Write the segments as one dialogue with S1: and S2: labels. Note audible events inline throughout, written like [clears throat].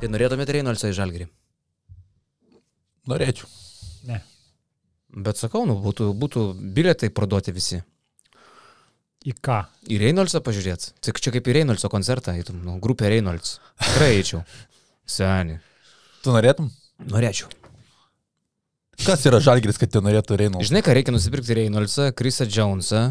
S1: Tai norėtumėte Reinoldsą į Žalgirį?
S2: Norėčiau.
S3: Ne.
S1: Bet sakau, nu, būtų, būtų bilietai parduoti visi.
S3: Į ką?
S1: Į Reinoldsą pažiūrėt. Tik čia kaip į Reinoldsą koncertą, eitum, nu, grupė Reinolds. Tikrai eičiau. Seni.
S2: Tu norėtum?
S1: Norėčiau.
S2: Kas yra žalgris, kad te norėtų Reinolds?
S1: Žinai, ką reikia nusipirkti Reinoldsą, Krisą Jonesą,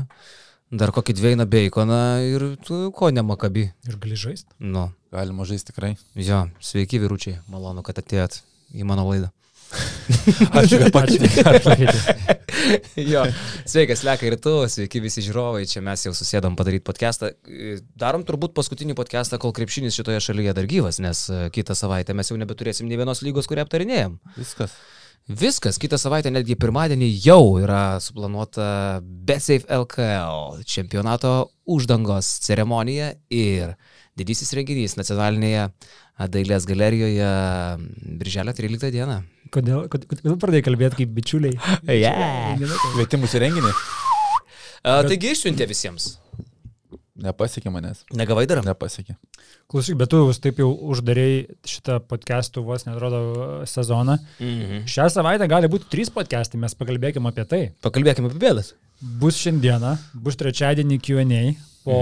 S1: dar kokį dviejiną Baconą ir tu ko nemakabi.
S3: Ir gali žaisti?
S1: Nu,
S2: Galima žaisti tikrai.
S1: jo, sveiki vyručiai, malonu, kad atėjot į mano laidą. [laughs]
S2: Ačiū, kad pakvietėte. [laughs]
S1: jo, sveikas, Leka ir tu, sveiki visi žiūrovai, čia mes jau susėdom padaryti podcastą. Darom turbūt paskutinį podcastą, kol krepšinis šitoje šalyje dar gyvas, nes e, kitą savaitę mes jau nebeturėsim nei vienos lygos, kurią aptarinėjom.
S2: Viskas.
S1: Viskas, kitą savaitę, netgi pirmadienį jau yra suplanuota BetSafe LKL čempionato uždangos ceremonija ir didysis renginys nacionalinėje dailės galerijoje Birželio 13 dieną.
S3: Kodėl, kod- kodėl pradėjai kalbėti kaip bičiuliai? [laughs]
S1: Yeah.
S2: Kvietimus į renginį
S1: A, taigi išsiuntė visiems.
S2: Nepasiekė manęs.
S1: Negavai dar?
S2: Nepasiekė.
S3: Klausyk, bet tu taip jau uždarėjai šitą podcastų vos netrodo sezoną.
S1: Mhm.
S3: Šią savaitę gali būti trys podcastai, mes pakalbėkime apie tai.
S1: Pakalbėkime apie bėdas.
S3: Bus šiandieną, bus trečiadienį QA po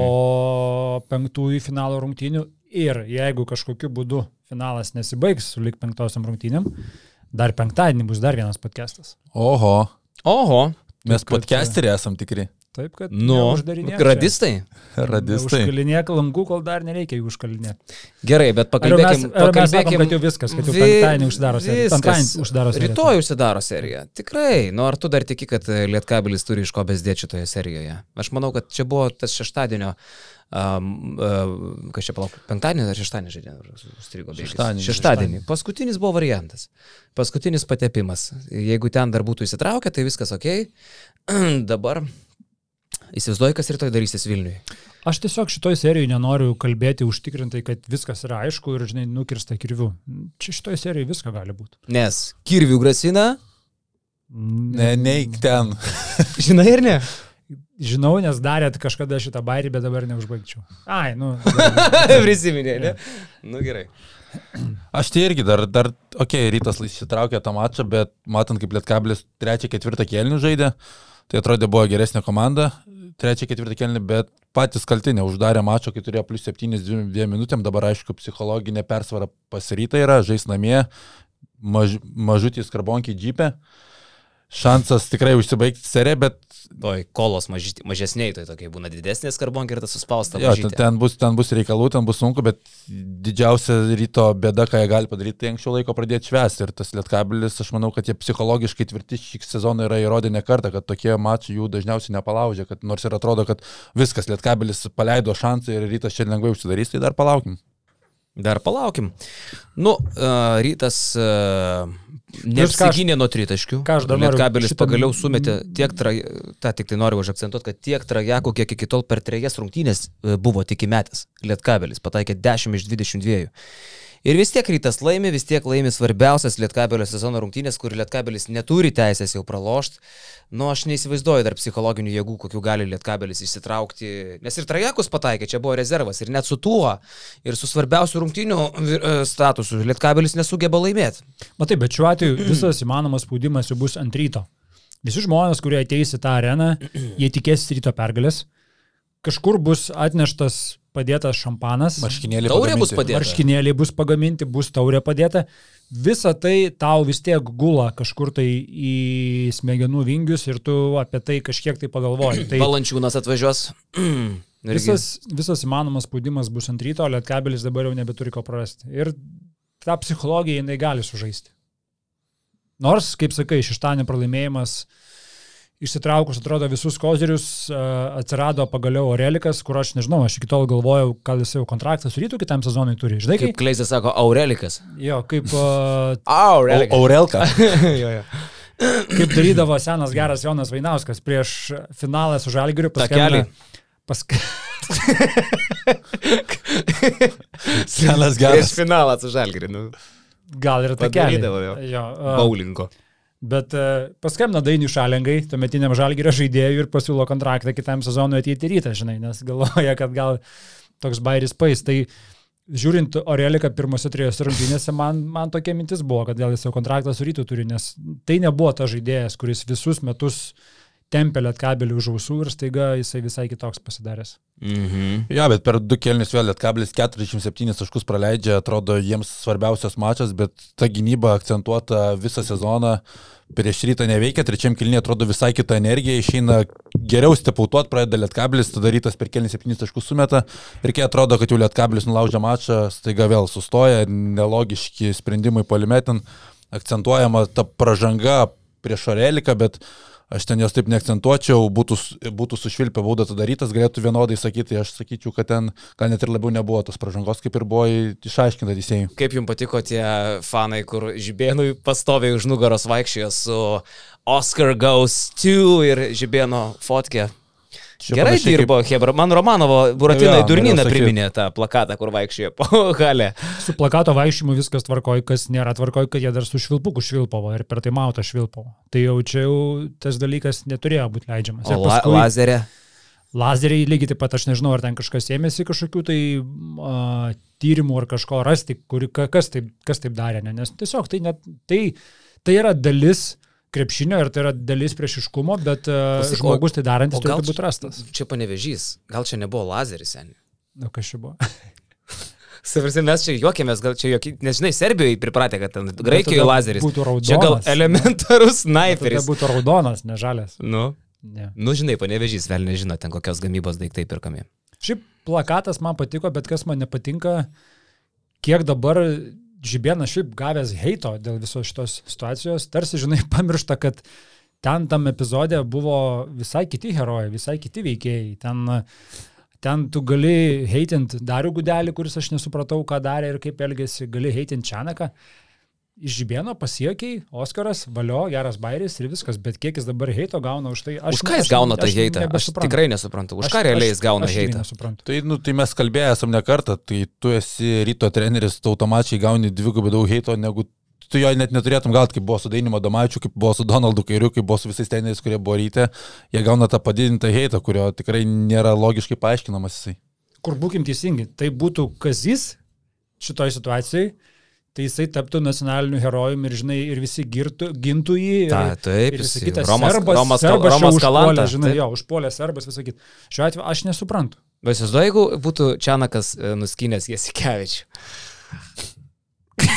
S3: penktųjų finalo rungtynių ir jeigu kažkokiu būdu finalas nesibaigs su lik penktosiam rungtynėm, dar penktadienį bus dar vienas podcastas.
S2: Oho,
S1: Oho.
S2: mes podcasteriai esam tikri.
S3: Taip, kad
S1: Nu, radistai.
S2: Radistai.
S3: Užkalinėk langų, kol dar nereikia jų užkalinėti.
S1: Gerai, bet pakalbėkime.
S3: mes sakom, kad jau viskas, kad jau penktadienį uždaro seriją. Penktadienį uždaro seriją.
S1: Rytoj užsidaro serija. Tikrai. Nu, ar tu dar tiki, kad Lietkabelis turi iš ko bezdėti šitoje serijoje? Aš manau, kad čia buvo tas šeštadienio. Um, uh, kas čia palauk? Penktadienį ar šeštadienį žaidė? Strigo bėgis.
S2: Šeštadienį,
S1: Šeštadienį. Paskutinis buvo variantas. Paskutinis patepimas. Jeigu ten dar būtų įsitraukę, tai viskas ok. [clears throat] Dabar įsivaizduoju, kas rytoj darysis Vilniui.
S3: Aš tiesiog šitoj serijoje nenoriu kalbėti užtikrintai, kad viskas yra aišku ir, žinai, nukirsta kirviu. Čia šitoj serijoje visko gali būti.
S1: Nes kirvių grasina,
S2: Ne, neik ten. [laughs]
S1: žinai ir ne?
S3: Žinau, nes darėt kažkada šitą bairį, bet dabar neužbaigčiau. Ai, nu. [laughs]
S1: Prisiminė, ne? Nu gerai. [clears throat]
S2: Aš tai irgi dar, dar okei, okay, rytas įsitraukė tą mačą, bet matant, kaip Lietkabilis trečią, ketvirtą kelnių žaidė, tai atrodė buvo geresnė komanda, trečią, ketvirtą kelnį, bet patys kalti neuždarė mačo, kai turėjo plus 7-2 minutėm, dabar aišku, psichologinė persvara pasiryta yra, žais namie, maž, mažutį skarbonkį džipę. Šansas tikrai užsibaigti seriją, bet
S1: Toj kolos maži, mažesniai, tai tokia būna didesnė skarbonka ir tas suspausta.
S2: Jo, ten, ten, bus, ten bus reikalų, ten bus sunku, bet didžiausia ryto bėda, ką jie gali padaryti, tai anksčiau laiko pradėti švęsti. Ir tas lietkabilis, aš manau, kad jie psichologiškai tvirti šį sezoną yra įrodę ne kartą, kad tokie mačai jų dažniausiai nepalaužia, kad nors ir atrodo, kad viskas, lietkabilis paleido šansą ir rytas čia lengvai užsidarys, tai dar palaukim.
S1: Dar palaukim. Nu, uh, rytas uh, neapsigynė nuo tritaškių.
S3: ką aš dar noriu
S1: Lietkabelis
S3: šitą-
S1: pagaliau sumetė tiek, tra... tą tik tai noriu užakcentuoti, kad tiek trajakų, kiek iki tol per trejas rungtynės e, buvo tik įmetęs. Lietkabelis pataikė 10 iš 22. Ir vis tiek rytas laimi, vis tiek laimi svarbiausias Lietkabelio sezono rungtynės, kur Lietkabelis neturi teisės jau pralošti. Nu, aš neįsivaizduoju dar psichologinių jėgų, kokių gali Lietkabelis įsitraukti. Nes ir Trajakus pataikė, čia buvo rezervas. Ir net su tuo, ir su svarbiausiu rungtynių e, statusu Lietkabelis nesugeba laimėti.
S3: Matai, bet šiuo atveju [clears throat] visas įmanomas spaudimas jau bus ant ryto. Visi žmonės, kurie ateis į tą areną, [clears throat] jie tikės ryto pergalės. Kažkur bus atneštas padėtas šampanas.
S2: Marškinėlį
S1: Taurė bus
S2: pagaminti.
S1: padėta.
S3: marškinėliai bus pagaminti, bus taurė padėta. Visa tai tau vis tiek gula kažkur tai į smegenų vingius ir tu apie tai kažkiek tai pagalvoji. [clears throat] Tai
S1: Valančiūnas atvažiuos. [clears throat]
S3: Visas, visas įmanomas spaudimas bus ant ryto, o lietkabelis dabar jau nebeturi ko prarasti. Ir tą psichologiją jinai gali sužaisti. Nors, kaip sakai, šeštadienio pralaimėjimas išsitraukus, atrodo, visus kozerius, a, atsirado pagaliau Orelikas, kur aš nežinau, aš iki tol galvojau, kad jis jau kontraktą su rytų kitam sezonui turi. Žinai,
S1: Kaip
S3: kaip,
S1: Kleizė sako, Aurelikas.
S3: jo, kaip, a, [laughs]
S1: Aurelikas.
S2: Aurelka. [laughs]
S1: jo, jo.
S3: kaip darydavo senas geras Jonas Vainauskas prieš finalą su Žalgiriu.
S1: Takelį.
S3: Pask... [laughs]
S2: Senas
S1: Prieš
S2: geras.
S1: finalą su Žalgiriu. Nu,
S3: Gal ir takelį.
S1: Padarydavo jo.
S3: jo a,
S1: bowlingo.
S3: Bet uh, paskambino Dainių šalengai, tuometiniam žalgyrio žaidėjui ir pasiūlo kontraktą kitam sezonui ateiti rytą, žinai, nes galvoja, kad gal toks bairis pais. Tai žiūrint Oreliką pirmose trijose rungtynėse, man, man tokia mintis buvo, kad gal jis jau kontraktą su rytų turi, nes tai nebuvo ta žaidėjas, kuris visus metus tempė lietkabelį už ausų ir staiga jisai visai kitoks pasidaręs.
S1: Mhm.
S2: Ja, bet per du kelnius vėl Lietkablis 47 taškus praleidžia, atrodo jiems svarbiausias mačas, bet ta gynyba akcentuota visą sezoną prieš rytą neveikia, trečiam kilniui atrodo visai kita energija, išeina geriau stepautuot, pradeda Lietkablis, tada rytas per kelnį 7 taškus sumeta ir kai atrodo, kad jau Lietkablis nulaužia mačą, staiga vėl sustoja, nelogiški sprendimai polimetin, akcentuojama ta pažanga prieš Oreliką, bet aš ten jos taip neakcentuočiau, būtų, būtų sušvilpę baudą atidarytas, galėtų vienodai sakyti, aš sakyčiau, kad ten gal net ir labiau nebuvo tos pažangos, kaip ir buvo išaiškinta teisėjai.
S1: Kaip jums patiko tie fanai, kur Žibėnui pastoviai už nugaros vaikščiojo su Oscar Goes 2 ir Žibėno fotkė?
S2: Čia
S1: Gerai
S2: panašiai kaip-
S1: dirbo Hebra. Man Romanovo Buratinai
S2: norėjau sakyt.
S1: priminė tą plakatą, kur vaikščiojo po [laughs] halę.
S3: Su plakato vaikščiojimu viskas tvarkoja, kas nėra tvarkoja, kad jie dar su švilpuku švilpavo ir per tai mautą švilpavo. Tai jau čia jau tas dalykas neturėjo būti leidžiamas.
S1: O
S3: Ir
S1: la,
S3: paskui-
S1: lazerė.
S3: Lazeriai lygiai taip pat, aš nežinau, ar ten kažkas ėmėsi kažkokių tai uh, tyrimų ar kažko rasti, kuri, ka- kas, taip, kas taip darė, ne? nes tiesiog tai, net, tai, tai yra dalis krepšinio ir tai yra dalis priešiškumo, bet
S1: Klausyk, o-
S3: žmogus tai darantis turėtų būti rastas.
S1: Čia panevežys. Gal čia nebuvo lazeris, seniai?
S3: Na, kas čia buvo? [laughs]
S1: Savrasi, mes čia juokėmės, gal čia juokė, nes žinai, Serbijoje pripratę, kad ten Graikijoje lazeris.
S3: būtų
S1: Čia gal
S3: raudonas.
S1: elementarus
S3: Tai [laughs]
S1: sniperis.
S3: būtų raudonas, ne žalias.
S1: Nu,
S3: Ne.
S1: nu, žinai, panevežys, vėl nežino ten kokios gamybos daiktai pirkami.
S3: Šiaip plakatas man patiko, bet kas man nepatinka, kiek dabar Žibėnas šiaip gavęs heito dėl visos šitos situacijos, tarsi, žinai, [laughs] pamiršta, kad ten tam epizode buvo visai kiti herojai, visai kiti veikėjai. Ten, ten tu gali heitint Darių Gudelį, kuris aš nesupratau, ką darė ir kaip elgėsi, gali heitint Čianaką. Iš Žibėno pasiekiai, Oskaras, valio, geras bairis ir viskas, bet kiek jis dabar heito gauna už tai?
S1: Už ką jis gauna tą heitą? Aš tikrai nesuprantu. Už
S3: Aš-
S1: ką realiai
S3: aš-
S1: jis gauna
S3: aš
S1: heitą?
S2: Tai, nu, tai mes kalbėję esam ne kartą, tai tu esi ryto treneris, tu automatiškai gauni dvigubai daug heito, negu tu jo net neturėtum gauti, kaip buvo su Dainimo Domaičiu, kaip buvo su Donaldu Kairiu, kaip buvo su visais treneriais, kurie buvo ryte, jie gauna tą padidintą heitą, kurio tikrai nėra logiškai paaiškinamas jisai.
S3: kur būkim teisingi, tai būtų kazis šitoje situacijoje, tai jisai taptų nacionaliniu herojumi ir, žinai, ir visi girtų, gintų jį. Ir,
S1: Ta, taip,
S3: ir
S1: jis
S3: visa kita.
S1: Romas,
S3: serbas,
S1: Romas,
S3: serbas
S1: Romas
S3: užpuolė,
S1: Kalanta.
S3: Žinai,
S1: taip.
S3: jo, užpuolė serbas, visą kitą. Šiuo atveju aš nesuprantu.
S1: Vaisius, jeigu būtų Čianakas e, nuskinęs Jasikevičių. [laughs]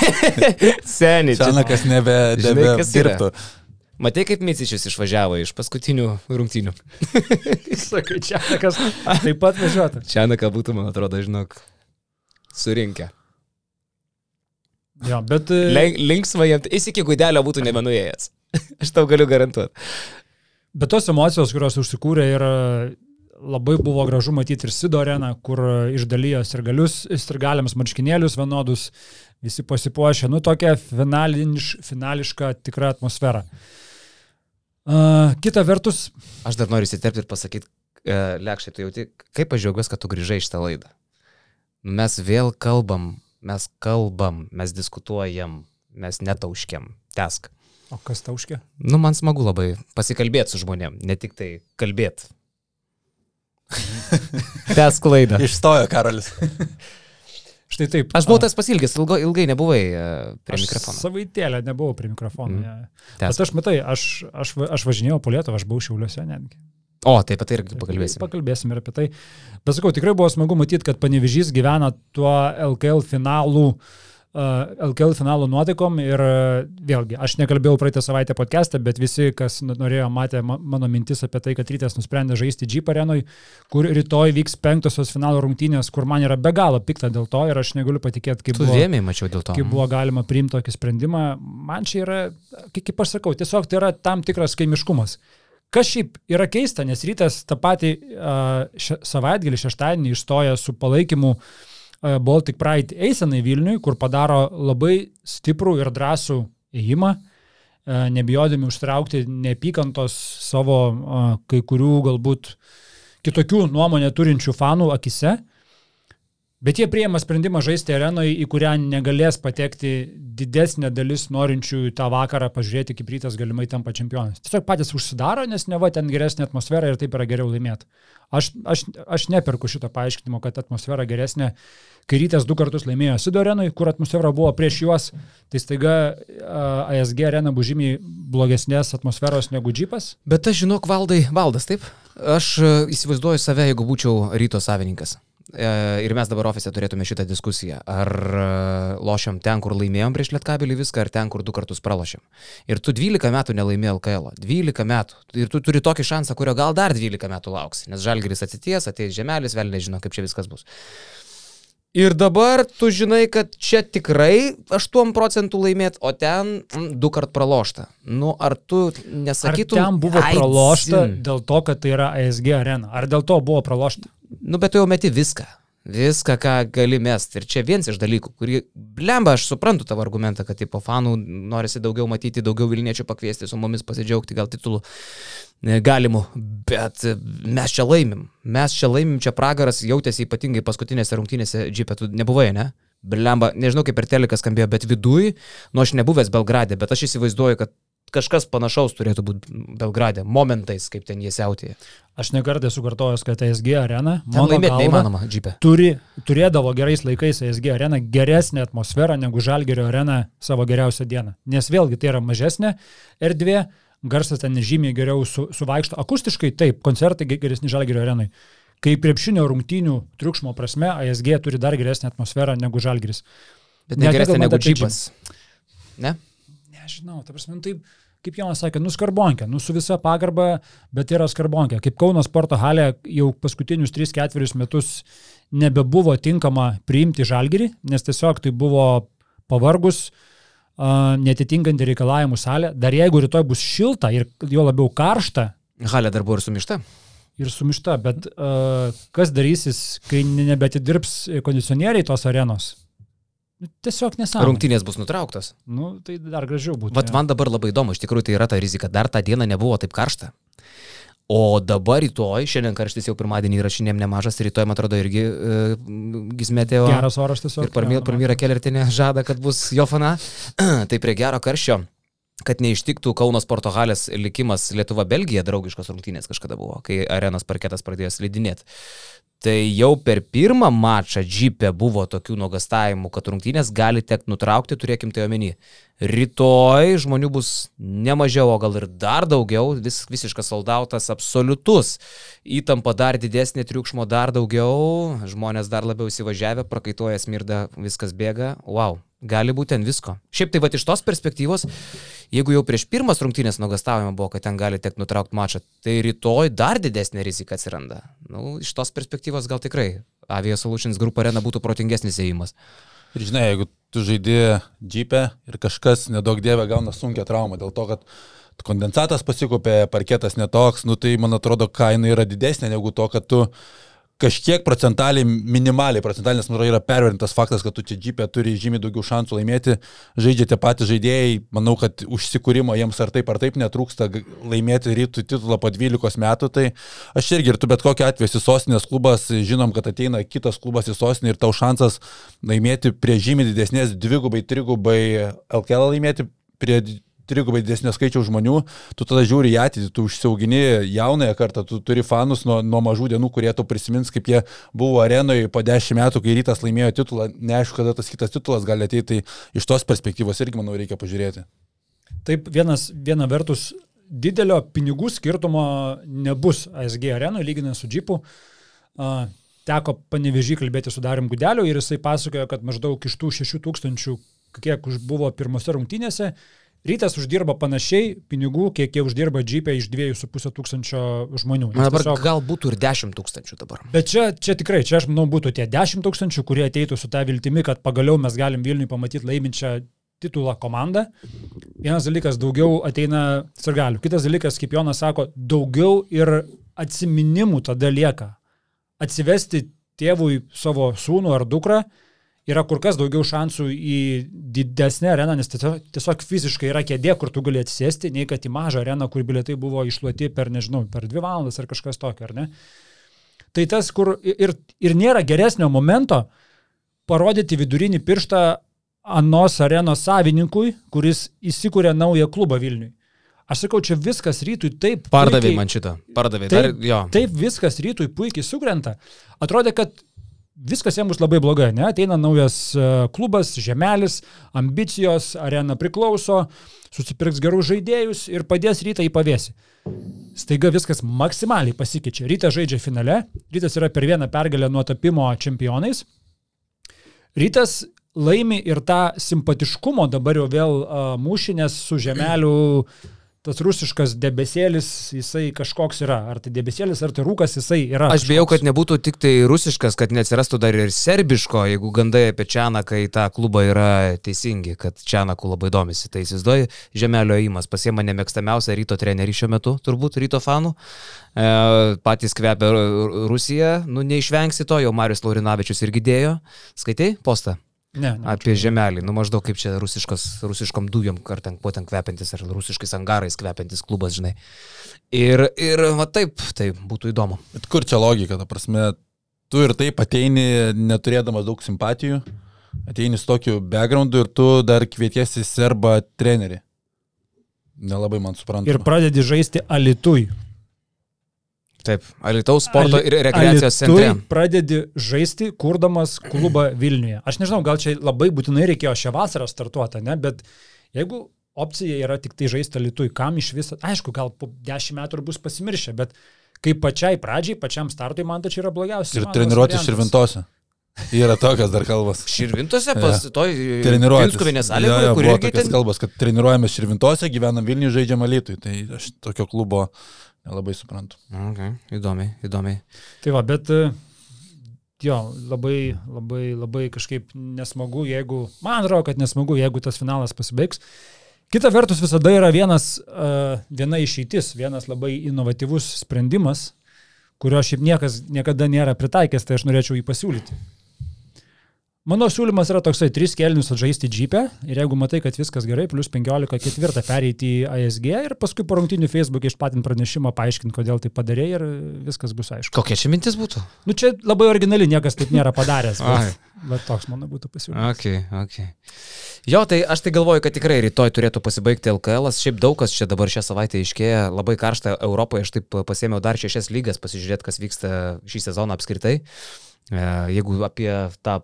S1: Seniai. čia-
S2: Senakas nebe,
S1: Žinai,
S2: nebe
S1: kas yra?
S2: dirbtų.
S1: Matai, kaip Micičius išvažiavo iš paskutinių rungtynių. [laughs]
S3: Sakai, čia kas taip pat važiuotų.
S1: Čianaką būtų, man atrodo, žinok, surinkę.
S3: Jo, bet e,
S1: Linksma jam, jis iki gudelio būtų nebenuėjęs. [laughs] Aš tau galiu garantuoti.
S3: Bet tos emocijos, kurios užsikūrė ir labai buvo gražu matyti ir Sido areną, kur e, išdalijo sirgalius, sirgaliams marškinėlius vienodus, visi pasipuošė, nu tokia finaliniš, finališka tikra atmosfera. Uh, kita vertus,
S1: Aš dar noriu įsiterpti ir pasakyti, e, Lekšai, tu jauti, kaip aš džiaugiuosi, kad tu grįžai iš tą laidą. Mes vėl kalbam, mes kalbam, mes diskutuojam, mes netauškiam. Tesk.
S3: o kas tauškė?
S1: Nu, man smagu labai pasikalbėti su žmonėm, ne tik tai kalbėti. [laughs] Tesk laidą.
S2: Išstojo Karolis. [laughs]
S3: Štai taip.
S1: Aš buvau tas pasilgęs, ilgo, ilgai nebuvai e, prie
S3: aš
S1: mikrofono.
S3: Savaitėlę nebuvau prie mikrofono. Mm. Bet aš matai, aš, aš, aš važinėjau po Lietuvą, aš buvau šiauliuose netgi.
S1: O, taip pat irgi pakalbėsim.
S3: Pakalbėsim ir apie tai. Bet sakau, tikrai buvo smagu matyti, kad Panevežys gyvena tuo LKL finalų, uh, LKL finalų nuotaikom ir uh, vėlgi, aš nekalbėjau praeitą savaitę podcast'e, bet visi, kas norėjo, matė ma mano mintis apie tai, kad rytas nusprendė žaisti Jeep arenui, kur rytoj vyks penktosios finalo rungtynės, kur man yra be galo pikta dėl to ir aš negaliu patikėti, kaip buvo kaip buvo galima priimti tokį sprendimą, man čia yra, kaip kaip aš sakau, tiesiog tai yra tam tikras kaimiškumas. Kas šiaip yra keista, nes rytas tą patį še, savaitgalį šeštadienį išstoja su palaikymu Baltic Pride eisenai Vilniui, kur padaro labai stiprų ir drąsų ėjimą, uh, nebijodami užtraukti neapykantos savo kai kurių galbūt kitokių nuomonę turinčių fanų akise. Bet jie prieima sprendimą žaisti arenoje, į kurią negalės patekti didesnė dalis norinčių tą vakarą pažiūrėti, kaip rytas galimai tampa čempionas. Tiesiog patys užsidaro, nes ne va ten geresnė atmosfera ir taip yra geriau laimėti. Aš, aš, aš neperku šito paaiškinimo, kad atmosfera geresnė, kai rytas du kartus laimėjo Sido arenui, kur atmosfera buvo prieš juos, tai staiga uh, ASG arena bus žymiai blogesnės atmosferos negu džipas.
S1: Bet aš žinok, valdai, valdas, taip? Aš uh, įsivaizduoju save, jeigu būčiau ryto savininkas. E, ir mes dabar ofise turėtume šitą diskusiją. Ar e, lošiam ten, kur laimėjom prieš Lietkabelį viską, ar ten, kur du kartus pralošiam. Ir tu 12 metų nelaimėjai LKL. -o. 12 metų. Ir tu turi tokį šansą, kurio gal dar 12 metų lauks. Nes Žalgeris atsities, ateis žemelis, vėl nežino, kaip čia viskas bus. Ir dabar tu žinai, kad čia tikrai 8 procentų laimėt, o ten mm, du kart pralošta. Nu, ar tu nesakytum...
S3: Ar ten buvo pralošta dėl to, kad tai yra ASG arena? Ar dėl to buvo pralošta?
S1: Nu, bet tu jau meti viską. Viską, ką gali mest. Ir čia vienas iš dalykų, kurį, blemba, aš suprantu tavo argumentą, kad tipo fanų norisi daugiau matyti, daugiau Vilniečių pakviesti, su mumis pasidžiaugti, gal titulų e, galimų. Bet e, mes čia laimim. Mes čia laimim, čia pragaras jautėsi ypatingai paskutinėse rungtynėse džipė, tu nebuvai, ne? Blemba, nežinau kaip per telekas skambėjo, bet viduj, nu aš nebuvęs Belgrade, bet aš įsivaizduoju, kad kažkas panašaus turėtų būti Belgrade, momentais, kaip ten jie siautėja.
S3: Aš nekartą esu kartojęs, kad ASG arena, galva, turi, turėdavo gerais laikais ASG arena geresnę atmosferą negu Žalgerio arena savo geriausią dieną. Nes vėlgi tai yra mažesnė erdvė, garsas ten žymiai geriau su, suvaikšto. Akustiškai taip, koncertai ge- geresni Žalgerio arenai. Kaip krepšinio rungtynių triukšmo prasme, ASG turi dar geresnę atmosferą negu Žalgeris.
S1: Bet negeresnė
S3: nekalbant
S1: negu
S3: apie
S1: džipas. Ne?
S3: Nežinau, ta prasme, nu, taip, kaip Jonas sakė, nu skarbonkė, nu su visa pagarba, bet yra skarbonkė. Kaip Kauno sporto halė jau paskutinius 3-4 metus nebebuvo tinkama priimti žalgerį, nes tiesiog tai buvo pavargus, netitinkanti reikalavimų salė. Dar jeigu rytoj bus šilta ir jo labiau karšta
S1: Halė dar buvo ir sumišta.
S3: ir sumišta, bet uh, kas darysis, kai nebetidirbs kondicionieriai tos arenos? Nu, tiesiog nesąmonė.
S1: Rungtynės bus nutrauktos.
S3: Nu, tai dar gražiau būtų. Jo.
S1: man dabar labai įdomu, iš tikrųjų tai yra ta rizika, dar tą dieną nebuvo taip karšta. O dabar rytoj, šiandien karštis jau pirmadienį įrašinėm nemažas, rytoj, man atrodo, irgi uh, gizmetėjo.
S3: Geras oras tiesiog.
S1: Ir Parmyra,
S3: jo,
S1: Parmyra Kelertinė žada, kad bus jo fana. [clears throat] tai prie gero karščio, kad neištiktų Kauno sporto halės likimas Lietuva-Belgija draugiškos rungtynės kažkada buvo, kai arenos parketas pradėjo slidinėti. Tai jau per pirmą mačą džipė buvo tokių nuogastavimų, kad rungtynės gali tekti nutraukti, turėkim tai omeny. Rytoj žmonių bus ne mažiau, o gal ir dar daugiau, vis, visiškas soldautas, absoliutus. Įtampa dar didesnė, triukšmo dar daugiau, žmonės dar labiau įsivažiavę, prakaituoja smirda, viskas bėga. Wow, gali būti ten visko. Šiaip tai va iš tos perspektyvos, jeigu jau prieš pirmas rungtynės nuogastavimą buvo, kad ten gali tekti nutraukti mačą, tai rytoj dar didesnė rizika atsiranda. Nu, iš tos perspektyvos gal tikrai Avia Solutions Group Arena būtų protingesnis įėjimas.
S2: Ir žinai, jeigu tu žaidži džipę ir kažkas nedaug dievė gauna sunkia trauma dėl to, kad kondensatas pasikopė, parketas netoks, nu tai man atrodo kaina yra didesnė negu to, kad tu kažkiek procentaliai, minimaliai procentaliai, nes man yra pervertintas faktas, kad tu čia džipė turi žymiai daugiau šansų laimėti, žaidžia tie patys žaidėjai, manau, kad užsikūrimo jiems ar taip ar taip netrūksta laimėti rytų titulą po 12 metų, tai aš irgi ir tu bet kokiu atveju esi sostinės klubas, žinom, kad ateina kitas klubas į sostinę ir tau šansas laimėti prie žymiai didesnės dvigubai, trigubai LKL laimėti prie trigubai didesnio skaičiaus žmonių, tu tada žiūri į ateitį, tu užsiaugini jaunąją kartą, tu turi fanus nuo, nuo mažų dienų, kurie tu prisimins, kaip jie buvo arenoje po 10 metų, kai rytas laimėjo titulą, neaišku, kada tas kitas titulas gali ateiti, tai iš tos perspektyvos irgi, manau, reikia pažiūrėti.
S3: Taip, vienas, viena vertus, didelio pinigų skirtumo nebus ASG arenoje, lyginant su džipu. A, Teko panevežį kalbėti su Darim Gudeliu ir jisai pasakojo, kad maždaug iš tų 6 tūkstančių, kiek už buvo pirmose rungtynėse, rytas uždirba panašiai pinigų, kiek jie uždirba džipę iš 2,5 tūkstančio žmonių.
S1: Man
S3: Nes
S1: dabar
S3: tiesiog-
S1: gal būtų ir 10 tūkstančių dabar.
S3: Bet čia, čia tikrai, čia aš manau būtų tie 10 tūkstančių, kurie ateitų su tą viltimi, kad pagaliau mes galim Vilniui pamatyti laiminčią titulą komandą. Vienas dalykas, daugiau ateina sargalių. Kitas dalykas, kaip Jonas sako, daugiau ir atsiminimų tada lieka. Atsivesti tėvui savo sūnų ar dukrą yra kur kas daugiau šansų į didesnę areną, nes tiesiog, fiziškai yra kėdė, kur tu gali atsisėsti, nei kad į mažą areną, kur bilietai buvo išluoti per, nežinau, per dvi valandas ar kažkas tokio, ar ne? Tai tas, kur ir, ir nėra geresnio momento, parodyti vidurinį pirštą anos arenos savininkui, kuris įsikūrė naują klubą Vilniui. Aš sakau, čia viskas rytui taip.
S1: Pardavė
S3: puikiai-
S1: man šitą. Pardavė.
S3: Taip,
S1: Dar, jo.
S3: taip viskas rytui puikiai sukrenta. Atrodė, kad viskas jiems bus labai blogai, ne? Ateina naujas e, klubas, žemelis, ambicijos, arena priklauso, susipirks gerus žaidėjus ir padės rytą į pavėsį. Staiga viskas maksimaliai pasikeičia. Rytas žaidžia finale, rytas yra per vieną pergalę nuo tapimo čempionais. Rytas laimi ir tą simpatiškumo dabar jau vėl uh, mūšinės su žemeliu tas rusiškas debesėlis, jisai kažkoks yra. Ar tai debesėlis, ar tai rūkas, jisai yra.
S1: Aš bijau,
S3: kažkoks.
S1: kad nebūtų tik tai rusiškas, kad neatsirastų dar ir serbiško, jeigu gandai apie Čianaką į tą klubą yra teisingi, kad Čianakų labai domisi. Tai įsivaizduoju, žemelio įimas pasiema nemėgstamiausią ryto trenerį šiuo metu, turbūt ryto fanų. E, patys kvepia Ru- Rusija, nu neišvengsi to, jau Marius Laurinavičius irgi dėjo. Skaitai postą?
S3: Ne, ne.
S1: Apie žemelį, nu maždaug kaip čia rusiškas, rusiškom dujom, ar ten kuo ten kvepiantis, ar rusiškais angarais kvepiantis klubas, žinai. Ir, ir va taip, tai būtų įdomu.
S2: Bet kur čia logika, ta prasme, tu ir taip ateini neturėdamas daug simpatijų, ateini su tokiu backgroundu ir tu dar kvietiesi serbą trenerį. Nelabai man suprantama.
S3: Ir pradedi žaisti alitui.
S1: Taip, Alitaus sporto
S3: Ali-
S1: ir rekreacijos centre.
S3: pradedi žaisti, kurdamas klubą Vilniuje. Aš nežinau, gal čia labai būtinai reikėjo šią vasarą startuoti, ne, bet jeigu opcija yra tik tai žaisti Alitui, kam iš viso, aišku, gal po dešimt metų bus pasimiršę, bet kaip pačiai pradžiai, pačiam startui, man tai čia yra blogiausias.
S2: Ir
S3: įmanomas
S2: treniruoti
S3: variantas.
S2: širvintose. Yra tokios dar kalbos.
S1: Širvintose [laughs] pas toj
S2: Treniruoti.
S1: Pinskovinės sąlygoje, kur
S2: buvo
S1: irgi
S2: tokios
S1: ten...
S2: kalbos, kad treniruojame širvintose, gyvenam Vilniuje, žaidžiam Alitui. Tai aš tokio klubo nelabai suprantu.
S1: Okay, įdomiai, įdomiai.
S3: Tai va, bet e, jo, labai, labai, labai kažkaip nesmagu, jeigu, man atrodo, kad nesmagu, jeigu tas finalas pasibaigs. Kita vertus visada yra vienas, uh, viena išeitis, vienas labai inovatyvus sprendimas, kurio šiaip niekas niekada nėra pritaikęs, tai aš norėčiau jį pasiūlyti. Mano siūlymas yra toksai, tris kelnius atžaisti džipę ir jeigu matai, kad viskas gerai, plus 15 ketvirtą pereiti į ASG ir paskui po rungtinių Facebook išplatinti pranešimą, paaiškinti, kodėl tai padarė ir viskas bus aišku.
S1: Kokia čia mintis būtų?
S3: Nu čia labai originali, niekas taip nėra padaręs. [laughs] Bet, bet toks mano būtų pasiūlymas.
S1: Ok, ok. Jo, tai aš tai galvoju, kad tikrai rytoj turėtų pasibaigti LKL. -as. Šiaip daug kas čia dabar šią savaitę iškėja, labai karšta Europoje. Aš taip pasėmiau dar šešias lygas pasižiūrėti, kas vyksta šį sezoną apskritai. E, Jeigu apie tą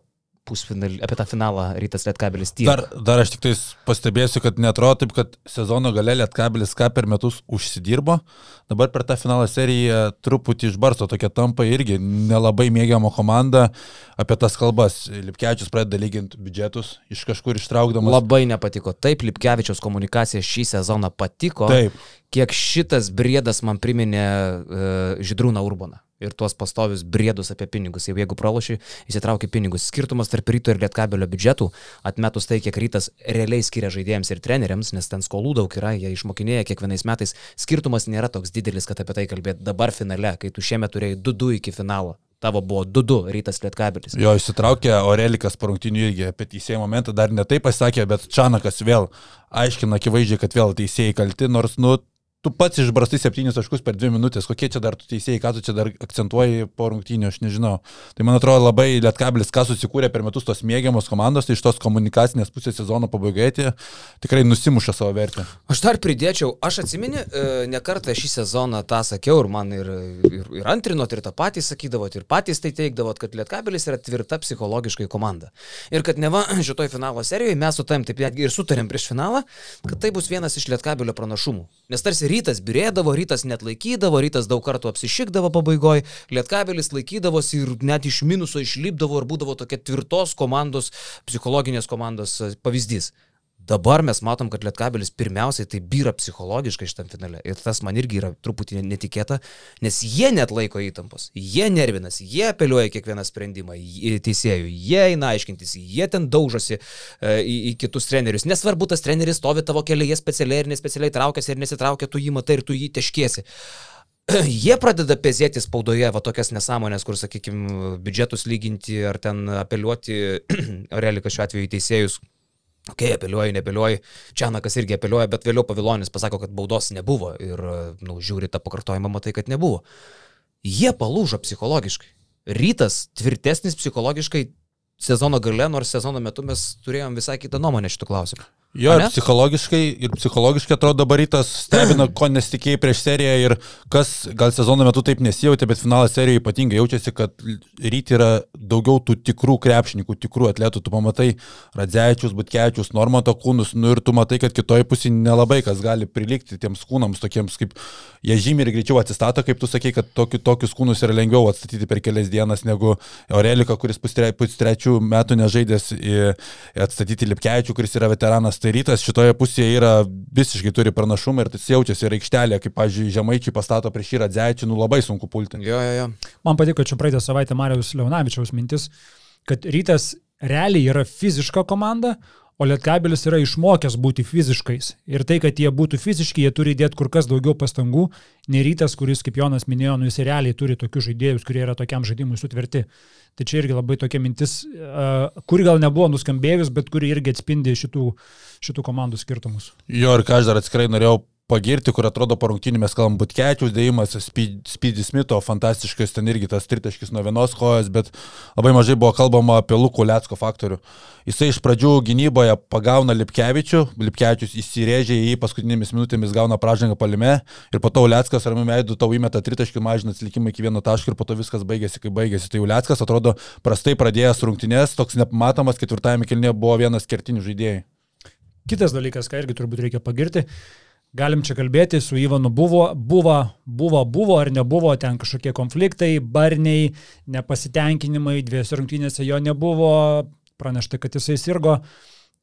S1: pusfinalį, apie tą finalą rytas Lietkabelis tiek.
S2: Dar, dar aš tik tais pastebėsiu, kad netrodo taip, kad sezono gale Lietkabelis ką per metus užsidirbo. Dabar per tą finalo seriją truputį išbarsto tokia tampa irgi nelabai mėgiama komanda apie tas kalbas. Lipkevičius pradeda lyginti biudžetus iš kažkur ištraukdamas.
S1: Labai nepatiko. Taip, Lipkevičiaus komunikacija šį sezoną patiko.
S2: Taip.
S1: Kiek šitas briedas man priminė uh, Židrūną Urbaną. Ir tuos pastovius briedus apie pinigus. Jau jeigu praloši, įsitrauki pinigus. Skirtumas tarp ryto ir lietkabelio biudžetų, atmetus tai, kiek rytas realiai skiria žaidėjams ir treneriams, nes ten skolų daug yra, jie išmokinėja kiekvienais metais. Skirtumas nėra toks didelis, kad apie tai kalbėt dabar finale, kai tu šiemet turėjai 2-2 iki finalo. Tavo buvo 2-2 rytas lietkabelis.
S2: Jo įsitraukė Orelikas po rungtinių irgi apie teisėjų momentą, dar ne taip pasakė, bet Čanakas vėl aiškina akivaizdžiai, kad vėl teisėjai kalti, nors, nu, tu pats išbrastai septynis taškus per dvi minutės, kokie čia dar tu teisėjai, ką tu čia dar akcentuoji po rungtynių, aš nežinau. Tai man atrodo labai Lietkabilis, ką susikūrė per metus tos mėgiamos komandos, tai iš tos komunikacinės pusės sezono pabaigoje tikrai nusimuša savo vertę.
S1: Aš dar pridėčiau, aš atsimeni, e, ne kartą šį sezoną tą sakiau ir man ir, ir, ir antrinot, ir tą patį sakydavot, ir patys tai teikdavot, kad Lietkabelis yra tvirta psichologiškai komanda. Ir kad neva [clears throat] šitoj finalo serijoje mes su tam taip ir sutarėm prieš finalą, kad tai bus vienas iš Lietkabelio pranašumų. Nes tarsi rytas birėdavo, rytas net laikydavo, rytas daug kartų apsišikdavo pabaigoje, Lietkabelis laikydavosi ir net iš minuso išlipdavo ir būdavo tokia tvirtos komandos, psichologinės komandos e, pavyzdys. Dabar mes matom, kad Lietkabelis pirmiausiai tai byra psichologiškai šitam finale. Ir tas man irgi yra truputį netikėta, nes jie net laiko įtampos, jie nervinas, jie apeliuoja kiekvieną sprendimą teisėjų, jie eina aiškintis, jie ten daužosi e, į, į kitus trenerius. Nesvarbu, tas treneris stovi tavo kelyje specialiai ir nespecialiai traukiasi ir nesitraukia, tu jį matai ir tu jį teškėsi. [clears throat] Jie pradeda pezėti spaudoje va tokias nesąmonės, kur, sakykime, biudžetus lyginti ar ten apeliuoti, [clears throat] Aurelika šiuo atveju į teisėjus, Ok, apeliuoji, neapeliuoji. Čianakas irgi apeliuoja, bet vėliau pavilonis pasako, kad baudos nebuvo ir, na, nu, žiūri tą pakartojimą, matai, kad nebuvo. Jie palūžo psichologiškai. Rytas tvirtesnis psichologiškai sezono gale, nors sezono metu mes turėjom visai kitą nuomonę šitų klausimų.
S2: Jo, ir psichologiškai, ir psichologiškai atrodo dabar rytas stebina, ko nesitikėjai prieš seriją ir kas gal sezono metu taip nesijautė, bet finalo serijoje ypatingai jaučiasi, kad ryt yra daugiau tų tikrų krepšininkų, tikrų atletų. Tu pamatai Radzevičius, Butkevičius, Normato kūnus, nu ir tu matai, kad kitoje pusėje nelabai kas gali prilikti tiems kūnams, tokiems kaip jie žymiai ir greičiau atsistato, kaip tu sakai, kad tokiu, tokius kūnus yra lengviau atstatyti per kelias dienas negu Aurelika, kuris pustrečių metų nežaidęs, atstatyti Lipkevičių, kuris yra veteranas. Tai rytas šitoje pusėje yra visiškai turi pranašumą ir tas jaučiasi ir aikštelė, kaip, pavyzdžiui, žemaičiai pastato prieš šį Radzevičių, nu labai sunku pulti.
S1: Jo, jo, jo.
S3: Man patiko čia praeitą savaitę Marijos Leonavičiaus mintis, kad rytas realiai yra fiziška komanda, o Lietkabelis yra išmokęs būti fiziškais. Ir tai, kad jie būtų fiziški, jie turi įdėti kur kas daugiau pastangų, nei rytas, kuris, kaip Jonas minėjo, nu, jis realiai turi tokius žaidėjus, kurie yra tokiam žaidimui sutverti. Tai čia irgi labai tokia mintis, kuri gal nebuvo nuskambėjus, bet kuri irgi atspindi šitų, šitų komandų skirtumus.
S2: Jo, ir ką aš dar atskirai norėjau pagirti, kur atrodo po rungtynį mes kalbam Butkečius, dėjimas Speedy Smito, fantastiškas ten irgi tas tritaškis nuo vienos kojos, bet labai mažai buvo kalbama apie Lukų Lietsko faktorių. Jisai iš pradžių gynyboje pagauna Lipkevičių, Lipkevičius įsirėžia į jį paskutinėmis minutėmis gauna pražangą palime ir po to Lietskas ramiai veidu tau įmeta tritaškį, mažina atsilikimą iki vieno taško ir po to viskas baigėsi, kai baigėsi. Tai Lietskas atrodo prastai pradėjęs rungtynės, toks nepamatomas, ketvirtajame kilnėje buvo vienas kertinių žaidėjų.
S3: Kitas dalykas, ką irgi turbūt reikia pagirti, galim čia kalbėti, su Ivanu buvo, buvo, buvo, buvo ar nebuvo ten kažkokie konfliktai, barniai, nepasitenkinimai, dviejose rungtynėse jo nebuvo, pranešta, kad jisai sirgo.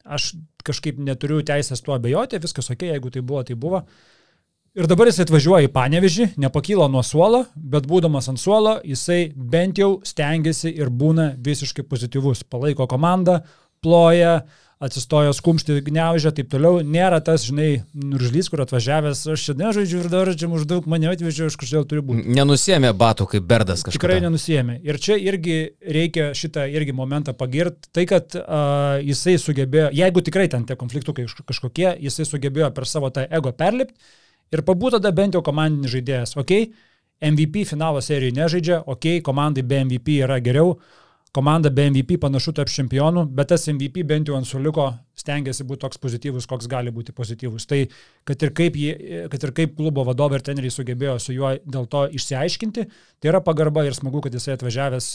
S3: Aš kažkaip neturiu teisės tuo abejoti, viskas ok, jeigu tai buvo, tai buvo. Ir dabar jis atvažiuoja į panevežį, nepakyla nuo suolo, bet būdamas ant suolo, jisai bent jau stengiasi ir būna visiškai pozityvus. Palaiko komandą, ploja, atsistojo skumšti, gniaužė, taip toliau. Nėra tas, žinai, nuržlys, kur atvažiavęs, aš čia nežaidžiu ir dar čia maždaug mane atvežiau, aš kažkodėl turiu būti.
S1: Nenusėmė batų kaip berdas kažkas.
S3: Tikrai nenusijėmė. Ir čia irgi reikia šitą irgi momentą pagirti. Tai, kad uh, jisai sugebėjo, jeigu tikrai ten tie konfliktukai kaž- kažkokie, jisai sugebėjo per savo tą ego perlipti ir pabūtų tada bent jau komandinis žaidėjas. Ok, MVP finalo serijoje nežaidžia, ok, komandai be MVP yra geriau, komanda be MVP panašu tarp čempionų, bet tas MVP bent jau ant suliko stengiasi būti toks pozityvus, koks gali būti pozityvus. Tai kad ir kaip, jie, kad ir kaip klubo vadovai ir treneriai sugebėjo su juo dėl to išsiaiškinti, tai yra pagarba ir smagu, kad jisai atvažiavęs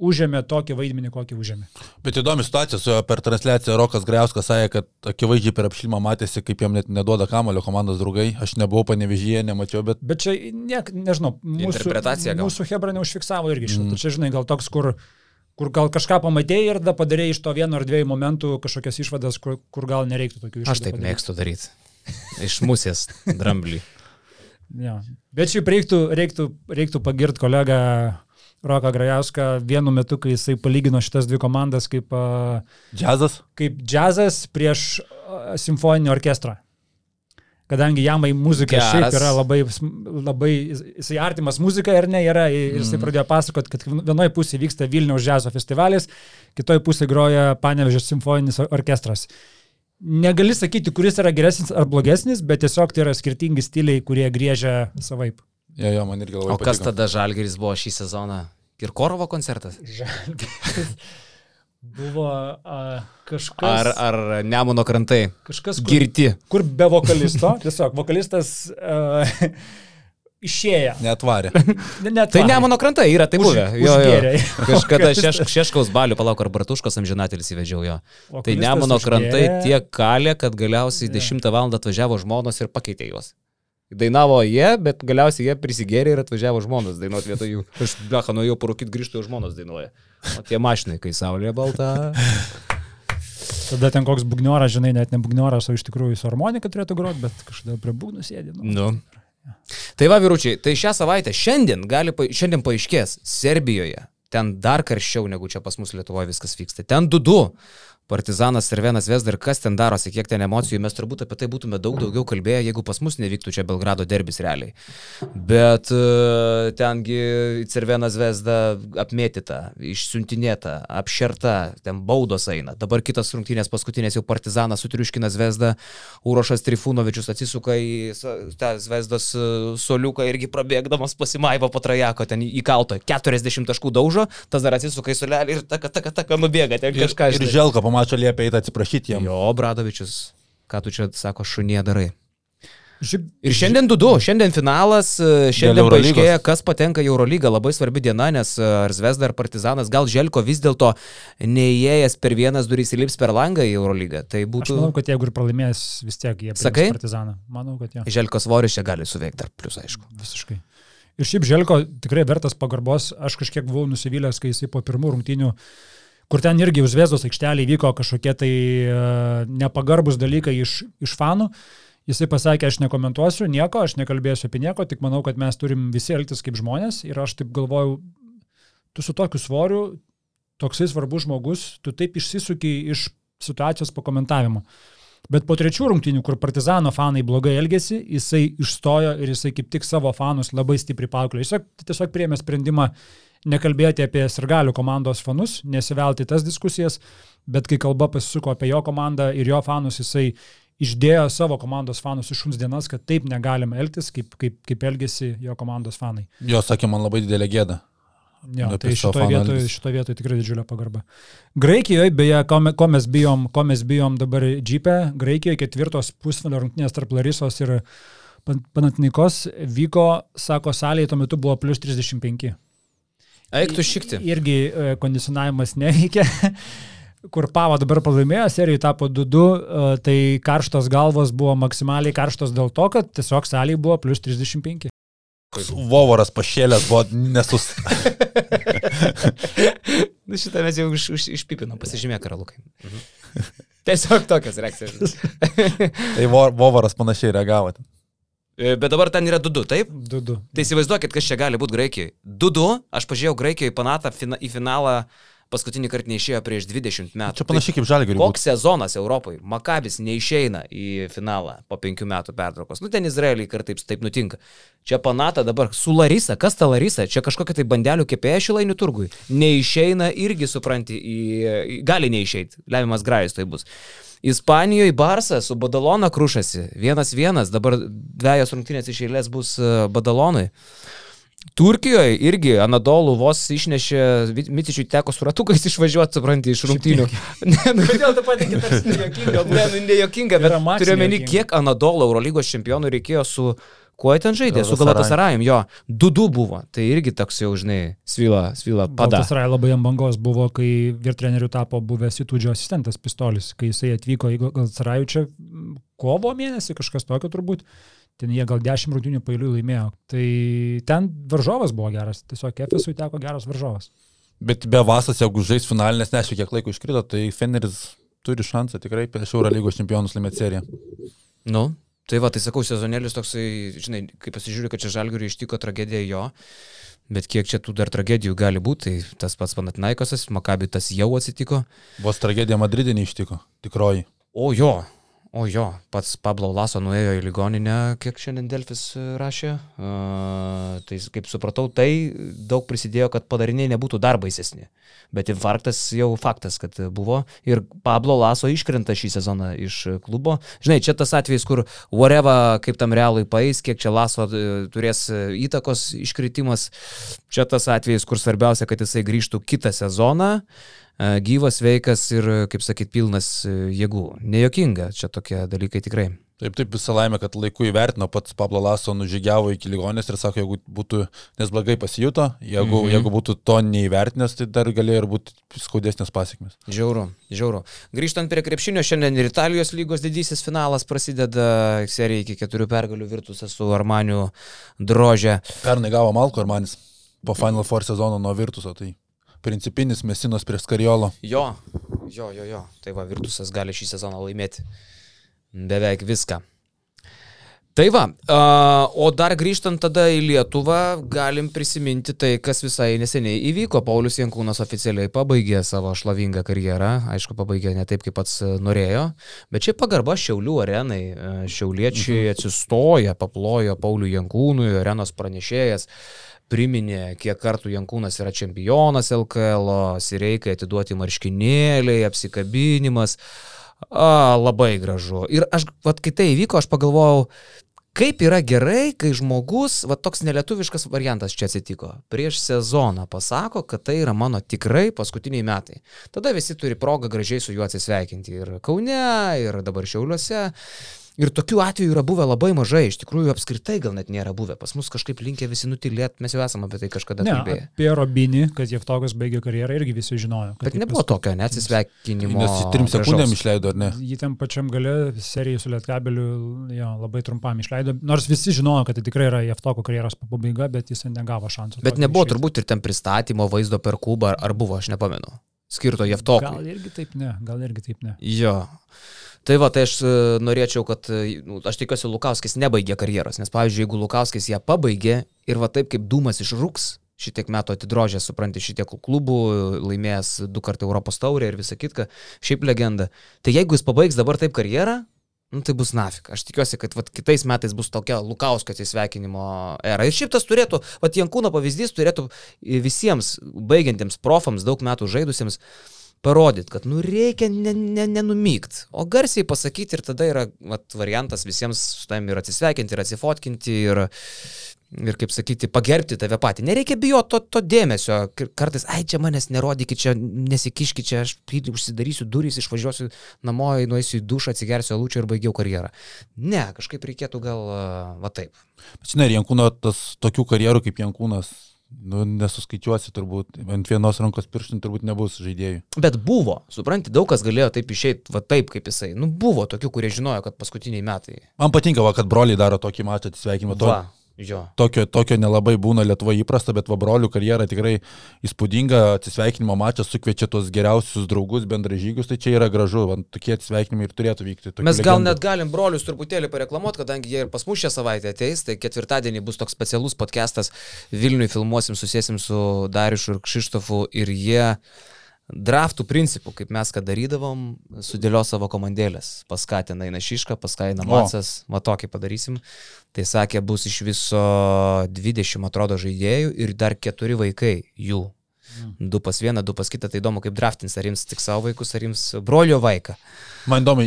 S3: užėmė tokį vaidmenį, kokį užėmė.
S2: Bet įdomi situacija, su juo per transliaciją Rokas Greuskas sakė, kad akivaizdžiai per apšilimą matėsi, kaip jam net neduoda kamulio komandos draugai. Aš nebuvau panevežyje, nemačiau, bet
S3: Bet čia, ne, nežinau, mūsų, mūsų Hebra neužfiksavo irgi šitą. Mm. Čia, žinai, gal toks, kur, kur gal kažką pamatėjai ir tada padarėjai iš to vieno ar dviejų momentų kažkokias išvadas, kur, kur gal nereiktų tokių išvadų.
S1: Aš taip
S3: padaryt.
S1: mėgstu daryti. Iš musės dramblį.
S3: Ja. Bet šiaip reiktų, reiktų, reiktų pagirti kolegą Roką Grajauską vienu metu, kai jisai palygino šitas dvi komandas kaip, a,
S2: džiazas.
S3: kaip džiazas prieš simfoninį orkestrą. Kadangi jam į muziką
S1: Geras.
S3: šiaip yra labai, labai, jisai artimas muzikai ar ne yra, ir jisai pradėjo pasakoti, kad vienoje pusėje vyksta Vilniaus džiazo festivalis, kitoje pusėje groja Panevežės simfoninis or- orkestras. Negali sakyti, kuris yra geresnis ar blogesnis, bet tiesiog tai yra skirtingi stiliai, kurie griežia savaip.
S2: Jo, jo, man irgi labai
S1: O kas
S2: patiko.
S1: tada Žalgeris buvo šį sezoną? Kirkorovo koncertas?
S3: Žalgiris buvo a, kažkas,
S1: Ar, ar Nemuno krantai?
S3: kažkas kur,
S1: Girti.
S3: kur be vokalisto, [laughs] tiesiog vokalistas a, [laughs] išėjo.
S2: Netvarė. [laughs]
S3: Ne, net
S1: Tai
S3: varė.
S1: Nemuno krantai yra, tai
S3: Už-
S1: buvę. Jo, jo.
S3: užgėrė.
S1: Kažkada šeš, Šeškaus balių, palauk, ar Bartuškos amžinatelis įvežiau jo. Tai
S3: Vokalistas
S1: Nemuno krantai tiek kalė, kad galiausiai 10 val. atvažiavo žmonos ir pakeitė juos. Dainavo jie, bet galiausiai jie prisigėrė ir atvažiavo žmonos dainuoti vietoj jų. Aš, blecha, nuėjau parūkyti grįžtų, jau žmonos dainuoja. O tie mašinai, kai saulė balta. [laughs]
S3: Tada ten koks bugnioras, žinai, net ne bugnioras, o iš tikrųjų su harmonika turėtų groti, bet kažkodėl prie būgnų sėdi. Nu.
S1: Nu. Tai va, vyručiai, tai šią savaitę, šiandien, gali, šiandien paaiškės, Serbijoje, ten dar karščiau negu čia pas mus Lietuvoje viskas vyksta. Ten 2-2 Partizanas, Servenas Vesda ir kas ten darosi, kiek ten emocijų, mes turbūt apie tai būtume daug daugiau kalbėję, jeigu pas mus nevyktų čia Belgrado derbis realiai. Bet e, tengi Servenas Vesda apmėtyta, išsiuntinėta, apšerta, ten baudos eina. Dabar kitas rungtynės paskutinės jau Partizanas sutriuškina Vesda, Urošas Trifunovičius atsisuka į tą Vesdos e, soliuką irgi prabėgdamas pasimaivo po trajako, ten įkalto 40 taškų daužo, tas dar atsisuka į solelį ir taka, taka, taka nubėga, ten kažką
S2: Ir Želko pamato mačo liepia eiti atsiprašyti jam.
S1: Jo, Bradovičius, ką tu čia sako, šunie darai. Ir šiandien 2-2, šiandien finalas, e, šiandien paaiškėja, kas patenka į Eurolygą, labai svarbi diena, nes e, ar Zvezda ar Partizanas, gal Želko vis dėlto neįėjęs per vienas durys įlips per langą į Eurolygą. Tai
S3: aš
S1: būtų...
S3: manau, kad jeigu ir pralaimės, vis tiek jie
S1: Sakai?
S3: partizaną. Manau, kad jo.
S1: Želko svoris čia gali suveikti dar plus, aišku.
S3: Visiškai. Ir šiaip Želko tikrai vertas pagarbos. Aš kažkiek buvau nusivylęs, kai jisai po pirmų rungtynių, kur ten irgi užvėzdos aikštelė vyko kažkokie tai uh, nepagarbus dalykai iš, iš fanų. Jisai pasakė, aš nekomentuosiu nieko, aš nekalbėsiu apie nieko, tik manau, kad mes turim visi elgtis kaip žmonės. Ir aš taip galvoju, tu su tokiu svoriu, toksai svarbus žmogus, tu taip išsisuki iš situacijos pakomentavimo. Bet po trečių rungtynių, kur Partizano fanai blogai elgėsi, jisai išstojo ir jisai kaip tik savo fanus labai stipriai paauklė. Jis tiesiog priėmė sprendimą nekalbėti apie sirgalių komandos fanus, nesivelti tas diskusijas, bet kai kalba pasisuko apie jo komandą ir jo fanus, jisai išdėjo savo komandos fanus iš šuns dienas, kad taip negalima elgtis, kaip, kaip, kaip elgesi jo komandos fanai.
S2: Jo sakė, man labai didelė gėda.
S3: Jo, tai šitoje vietoje, šitoje vietoje tikrai didžiulė pagarba. Graikijoje, beje, ko, ko, mes bijom, ko mes bijom dabar džipę, Graikijoje ketvirtos pusfinalio rungtynės tarp Larisos ir Pan- Panatnikos vyko, sako, salėje tuo metu buvo plus 35.
S1: Eiktų šikti.
S3: Irgi e, kondicionavimas neveikia. [laughs] Kur Pavo dabar pralaimėjo, serijai tapo 2-2, e, tai karštos galvos buvo maksimaliai karštos dėl to, kad tiesiog salėje buvo plus 35.
S2: Vovoras pašėlęs buvo nesus.
S1: Na [laughs] Nu, šitą mes jau iš, iš, išpipinom, pasižymėk, karalukai. Mhm. Tiesiog tokias reakcijas.
S2: tai vo- Vovoras panašiai reagavo. ten.
S1: E, Bet dabar ten yra 2-2, taip?
S3: 2-2.
S1: Tai įsivaizduokit, kas čia gali būti Graikijoje. 2-2, aš pažiūrėjau Graikijoje panatą fina, į finalą paskutinį kartą neišėjo prieš 20 metų.
S2: Čia panašiai kaip žalgiriui.
S1: Koks sezonas Europoje? Makabis neišeina į finalą po penkių metų pertraukos. Nu, ten Izraeliai kartais taip nutinka. Čia panata dabar su Larisa. Kas ta Larisa? Čia kažkokia tai bandelių kepėja šilainių turgui. Neišeina irgi, supranti, į, gali neišeiti. Lemiamas grajus tai bus. Ispanijoje Barsa su Badalona krušasi. Vienas vienas, dabar dviejos rungtynės iš eilės bus e, Badalonui. Turkijoje irgi Anadolų vos išnešė, Mitičiui teko su ratukais išvažiuoti, supranti, iš rungtynių. [laughs] [laughs] Ne, nu, Kodėl tu patikė, tas nejokinga? Ne, nu, nejokinga, bet turiu meni,
S3: nejuokinga.
S1: kiek Anadolų Eurolygos čempionų reikėjo su... Kuo ten žaidė? Su
S2: Galatasarayum.
S1: Galatasarajum, jo. 2-2 buvo. Tai irgi toks jau, žinai, svila, svila pada.
S3: Rai labai ant bangos buvo, kai virtreneriu tapo buvęs Itūdžio asistentas Pistolis, kai jisai atvyko į Galsarajų čia kovo mėnesį, kažkas tokio turbūt. Ten jie gal 10 rungtynių pailiui laimėjo. Tai ten varžovas buvo geras, tiesiog Efesui teko geras varžovas.
S2: Bet be vasas, jeigu žais finalinės, neaišku, kiek laiko iškrito, tai Feneris turi šansą tikrai prieš Euro lygos čempionus laimėti seriją.
S1: Nu, tai va, tai sakau, sezonėlis toksai, žinai, kai pasižiūriu, kad čia žalgiui ištiko tragedija jo, bet kiek čia tų dar tragedijų gali būti, tai tas pats Panatinaikosas, Makabi tas jau atsitiko.
S2: Vos tragedija Madridinė ištiko, tikroji.
S1: O jo, o jo, pats Pablo Laso nuėjo į ligoninę, kiek šiandien Delfis e, rašė. Uh, tai kaip supratau, tai daug prisidėjo, kad padariniai nebūtų dar baisesni. Bet infarktas jau faktas, kad buvo. Ir Pablo Laso iškrenta šį sezoną iš klubo. Žinai, čia tas atvejis, kur whatever, kaip tam realui paės, kiek čia Laso e, turės įtakos iškritimas. Čia tas atvejis, kur svarbiausia, kad jisai grįžtų kitą sezoną e, gyvas, veikas ir, kaip sakyt, pilnas e, jėgų. Nejokinga, čia tokie dalykai tikrai.
S2: Taip, taip visą laimę, kad laiku įvertino, pats Pablo Laso nužygiavo iki ligonės ir sako, jeigu būtų, nes blogai pasijuto, jeigu,
S1: Mhm.
S2: mhm. jeigu būtų to neįvertinęs, tai dar galėjo ir būti skaudesnės pasiekmes.
S1: Žiauru, žiauru. Grįžtant prie krepšinio, šiandien ir Italijos lygos didysis finalas prasideda, serija iki keturių pergalių virtusi su Armaniu drožė.
S2: Pernai gavo Malko ir manis po Final Four sezono nuo Virtuso, tai principinis mesinos prieš Skariolo.
S1: Jo, jo, jo, jo. Tai va, virtusas gali šį sezoną laimėti beveik viską. Tai va, o dar grįžtant tada į Lietuvą, galim prisiminti tai, kas visai neseniai įvyko. Paulius Jankūnas oficialiai pabaigė savo šlovingą karjerą, aišku, pabaigė ne taip, kaip pats norėjo, bet čia pagarba Šiaulių arenai. Šiauliečiai mhm. atsistoja, paplojo Paulių Jankūnui, arenos pranešėjas priminė, kiek kartų Jankūnas yra čempionas LKL, Sireikai atiduoti marškinėliai, apsikabinimas. A, labai gražu. Ir aš, vat, kai tai įvyko, aš pagalvojau, kaip yra gerai, kai žmogus, va toks nelietuviškas variantas čia atsitiko, prieš sezoną pasako, kad tai yra mano tikrai paskutiniai metai. Tada visi turi progą gražiai su juo atsisveikinti ir Kaune, ir dabar Šiauliuose. Ir tokių atvejų yra buvę labai mažai, iš tikrųjų apskritai gal net nėra buvę. Pas mus kažkaip linkia visi nutilėti, mes jau esame apie tai kažkada ne, kalbėję.
S3: Apie Robinį, kad Jeftogas baigė karjerą, irgi visi žinojo.
S1: Bet nebuvo pas... tokio neatsisveikinimo.
S2: Nes trim sekundėm išleido, ar ne?
S3: Jį tam pačiam gale serijai su Lietkabeliu jo, labai trumpam išleido. Nors visi žinojo, kad tai tikrai yra Jeftoko karjeros pabaiga, bet jis negavo šansų.
S1: Bet nebuvo išėjti. turbūt ir ten pristatymo vaizdo per kubą, ar, ar buvo, aš nepamenu. Skirto Jeftokui.
S3: Gal irgi taip ne, gal irgi taip ne.
S1: Jo. Tai va, tai aš e, norėčiau, kad, e, nu, aš tikiuosi, Lukauskis nebaigė karjeros, nes pavyzdžiui, jeigu Lukauskis ją pabaigė ir va taip kaip dūmas išrūks, šitiek metų atidrožė, supranti, šitiek klubų, laimėjęs du kartų Europos taurę ir visą kitką, šiaip legenda. Tai jeigu jis pabaigs dabar taip karjerą, nu tai bus nafik. Aš tikiuosi, kad vat, kitais metais bus tokia Lukausko atsisveikinimo era. Ir šiaip tas turėtų, vat Jankūno pavyzdys turėtų visiems baigiantiems profams, daug metų žaidusiems, parodyti, kad nu reikia ne, ne o garsiai pasakyti ir tada yra vat, variantas visiems su tavim ir atsisveikinti, ir atsifotkinti, ir, ir kaip sakyti, pagerbti tave patį. Nereikia bijoti to, to dėmesio. Kartais, ai, čia manęs nerodykit, čia nesikiškit, čia aš užsidarysiu durys, išvažiuosiu namo, nueisiu į dušą, atsigersiu alūčią ir baigiau karjerą. Ne, kažkaip reikėtų gal va taip.
S2: Bet žinai, Jankūno tas tokių karjerų kaip Jankūnas Nu, nesuskaičiuosi turbūt, ant vienos rankos pirštų turbūt nebus žaidėjų.
S1: Bet buvo, supranti, daug kas galėjo taip išeiti, va taip kaip jisai. Nu, buvo tokių, kurie žinojo, kad paskutiniai metai.
S2: Man patinka, va, kad broliai daro tokį mačą atsisveikinimą. To,
S1: Jo.
S2: Tokio, tokio nelabai būna Lietuvoje įprasta, bet Vabrolių karjera tikrai įspūdinga, atsisveikinimo mačas sukviečia tos geriausius draugus, bendražygius, tai čia yra gražu, man tokie atsisveikinimai ir turėtų vykti.
S1: Mes legendų. gal net galim brolius truputėlį pareklamuoti, kadangi jie ir pas mus šią savaitę ateis, tai ketvirtadienį bus toks specialus podcastas, Vilniui filmuosim, susėsim su Darišu ir Kšištofu ir jie draftų principų, kaip mes ką darydavom, sudėlio savo komandėlės. Paskatina Inašišką, paskatina Macas, va tokį padarysim. Tai sakė, bus iš viso 20, atrodo, žaidėjų ir dar keturi vaikai jų. Mm. Du pas vieną, du pas kitą, tai įdomu, kaip draftins, ar jums tik savo vaikus, ar jums brolio vaiką.
S2: Man įdomu,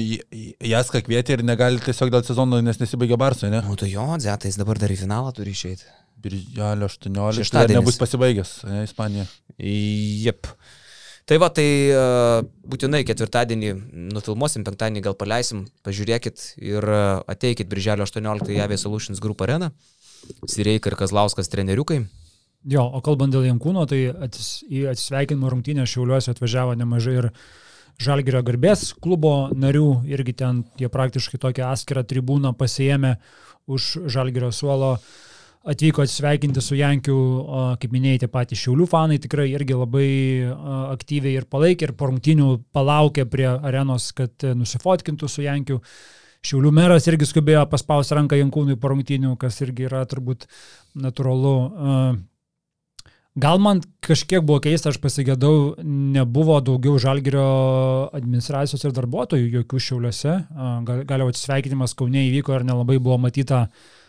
S2: jas ką kvietė ir negali tiesiog dėl sezono, nes nesibaigia Barsai, ne?
S1: Nu, tai jo, Zetais dabar dar į finalą turi išeiti.
S2: Birželio 18. Šeštadienis. Nebus pasibaigęs, ne, Ispanija.
S1: Jep. Tai va, tai uh, būtinai ketvirtadienį nufilmuosim, penktadienį gal paleisim, pažiūrėkit ir uh, ateikit Birželio 18 į Avia Solutions Group areną. Sireika ir Kazlauskas treneriukai.
S3: Jo, o kalbant dėl Jankūno, tai atsis, į atsisveikinimo rungtynę Šiauliuose atvažiavo nemažai ir Žalgirio garbės klubo narių, irgi ten jie praktiškai tokią atskirą tribūną pasijėmė už Žalgirio suolo. Uh, atvyko atsisveikinti su Jankiu, kaip minėjai, tie patys Šiaulių fanai tikrai irgi labai aktyviai ir palaikė ir po rungtinių palaukė prie arenos, kad nusifotkintų su Jankiu. Šiaulių meras irgi skubėjo paspausti ranką Jankūnui po rungtinių, kas irgi yra turbūt natūralu. Gal man kažkiek buvo keista, aš pasigėdau, nebuvo daugiau žalgerio administracijos ir darbuotojų jokių šiauliuose. Gal, gal atsisveikinimas Kaune įvyko ir nelabai buvo matyta uh,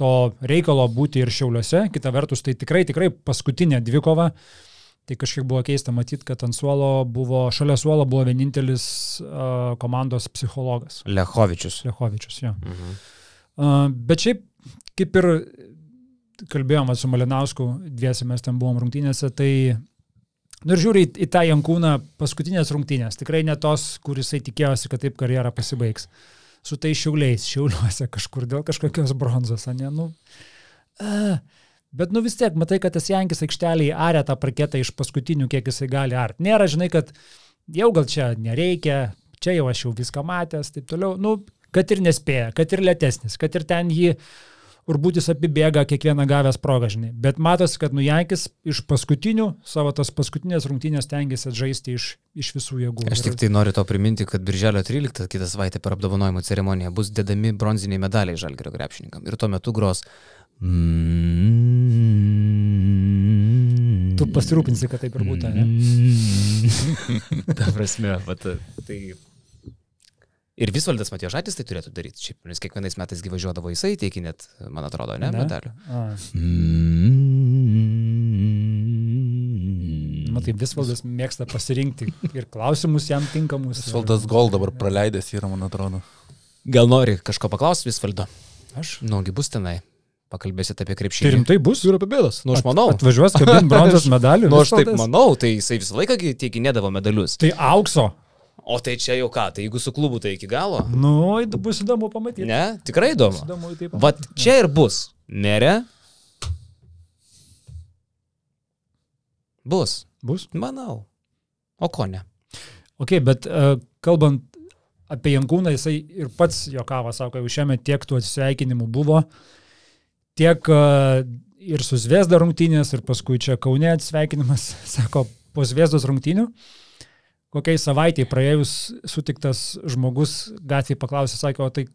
S3: to reikalo būti ir šiauliuose. Kita vertus, tai tikrai, tikrai paskutinė dvikova. Tai kažkiek buvo keista matyti, kad ant suolo buvo, šalia suolo buvo vienintelis uh, komandos psichologas.
S1: Lechovičius.
S3: Lechovičius, jo. Mhm. Uh, bet šiaip, kaip ir kalbėjom su Malinausku, dviesi mes ten buvom rungtynėse, tai Nu ir žiūri į, į tą Jankūną paskutinės rungtynės, tikrai ne tos, kuris tikėjosi, kad taip karjera pasibaigs. Uh, su tai šiauliais, šiauliuose kažkur dėl kažkokios bronzos, ne, nu. Uh, bet nu vis tiek, matai, kad tas Jankis aikštelėje arė tą parketą iš paskutinių, kiek jisai gali art. Nėra, žinai, kad jau gal čia nereikia, čia jau aš jau viską matęs, taip toliau. Nu, kad ir nespėja, kad ir lėtesnis, kad ir ten jį Urbutis apibėga kiekvieną gavęs progą, žinai. Bet matosi, kad Nujankis iš paskutinių savo tas paskutinės rungtynės tengiasi žaisti iš, iš visų jėgų.
S1: Aš tik tai noriu tau priminti, kad Birželio 13 kitą savaitę per apdovanojimų ceremoniją bus dedami bronziniai medaliai žalgerio krepšininkam. Ir tuo metu gros.
S3: Tu pasirūpinsi, kad taip ir būtų, ne?
S1: Ta prasme, vat, tai Ir Visvaldas Matijošaitis tai turėtų daryti, šiaip, nes kiekvienais metais gyvažiuodavo jisai, teikia net, man atrodo, ne, ne? medalių.
S3: Matai, Visvaldas mėgsta pasirinkti ir klausimus jam tinkamus.
S2: Visvaldas Gol dabar praleidęs yra, man atrodo.
S1: Gal nori kažko paklausti Visvaldo?
S3: Aš?
S1: Nugi bus tenai. Pakalbėsit apie krepšinį.
S3: Tai rimtai bus?
S1: Ir apie bėdas. Nu, aš manau.
S3: At, atvažiuos, kad [laughs] bronzos medalių.
S1: Nu, aš taip manau, tai jisai visą laiką teikinėdavo medalius.
S3: Tai aukso.
S1: O tai čia jau ką, tai jeigu su klubu, tai iki galo?
S3: Nu, bus įdomu pamatyti.
S1: Ne, tikrai įdomu.
S3: įdomu tai
S1: Vat čia ir bus. Nere? Bus.
S3: Bus?
S1: Manau. O ko ne?
S3: Ok, bet uh, kalbant apie Jankūną, jisai ir pats jokavo, sako, jau šiame tiek tų atsisveikinimų buvo, tiek uh, ir su Zviesda rungtynės, ir paskui čia Kaune atsisveikinimas, [laughs] sako, po Zviesdos rungtynių. Kokiai savaitėje praėjus sutiktas žmogus gatvėje paklausė, sakė, o tai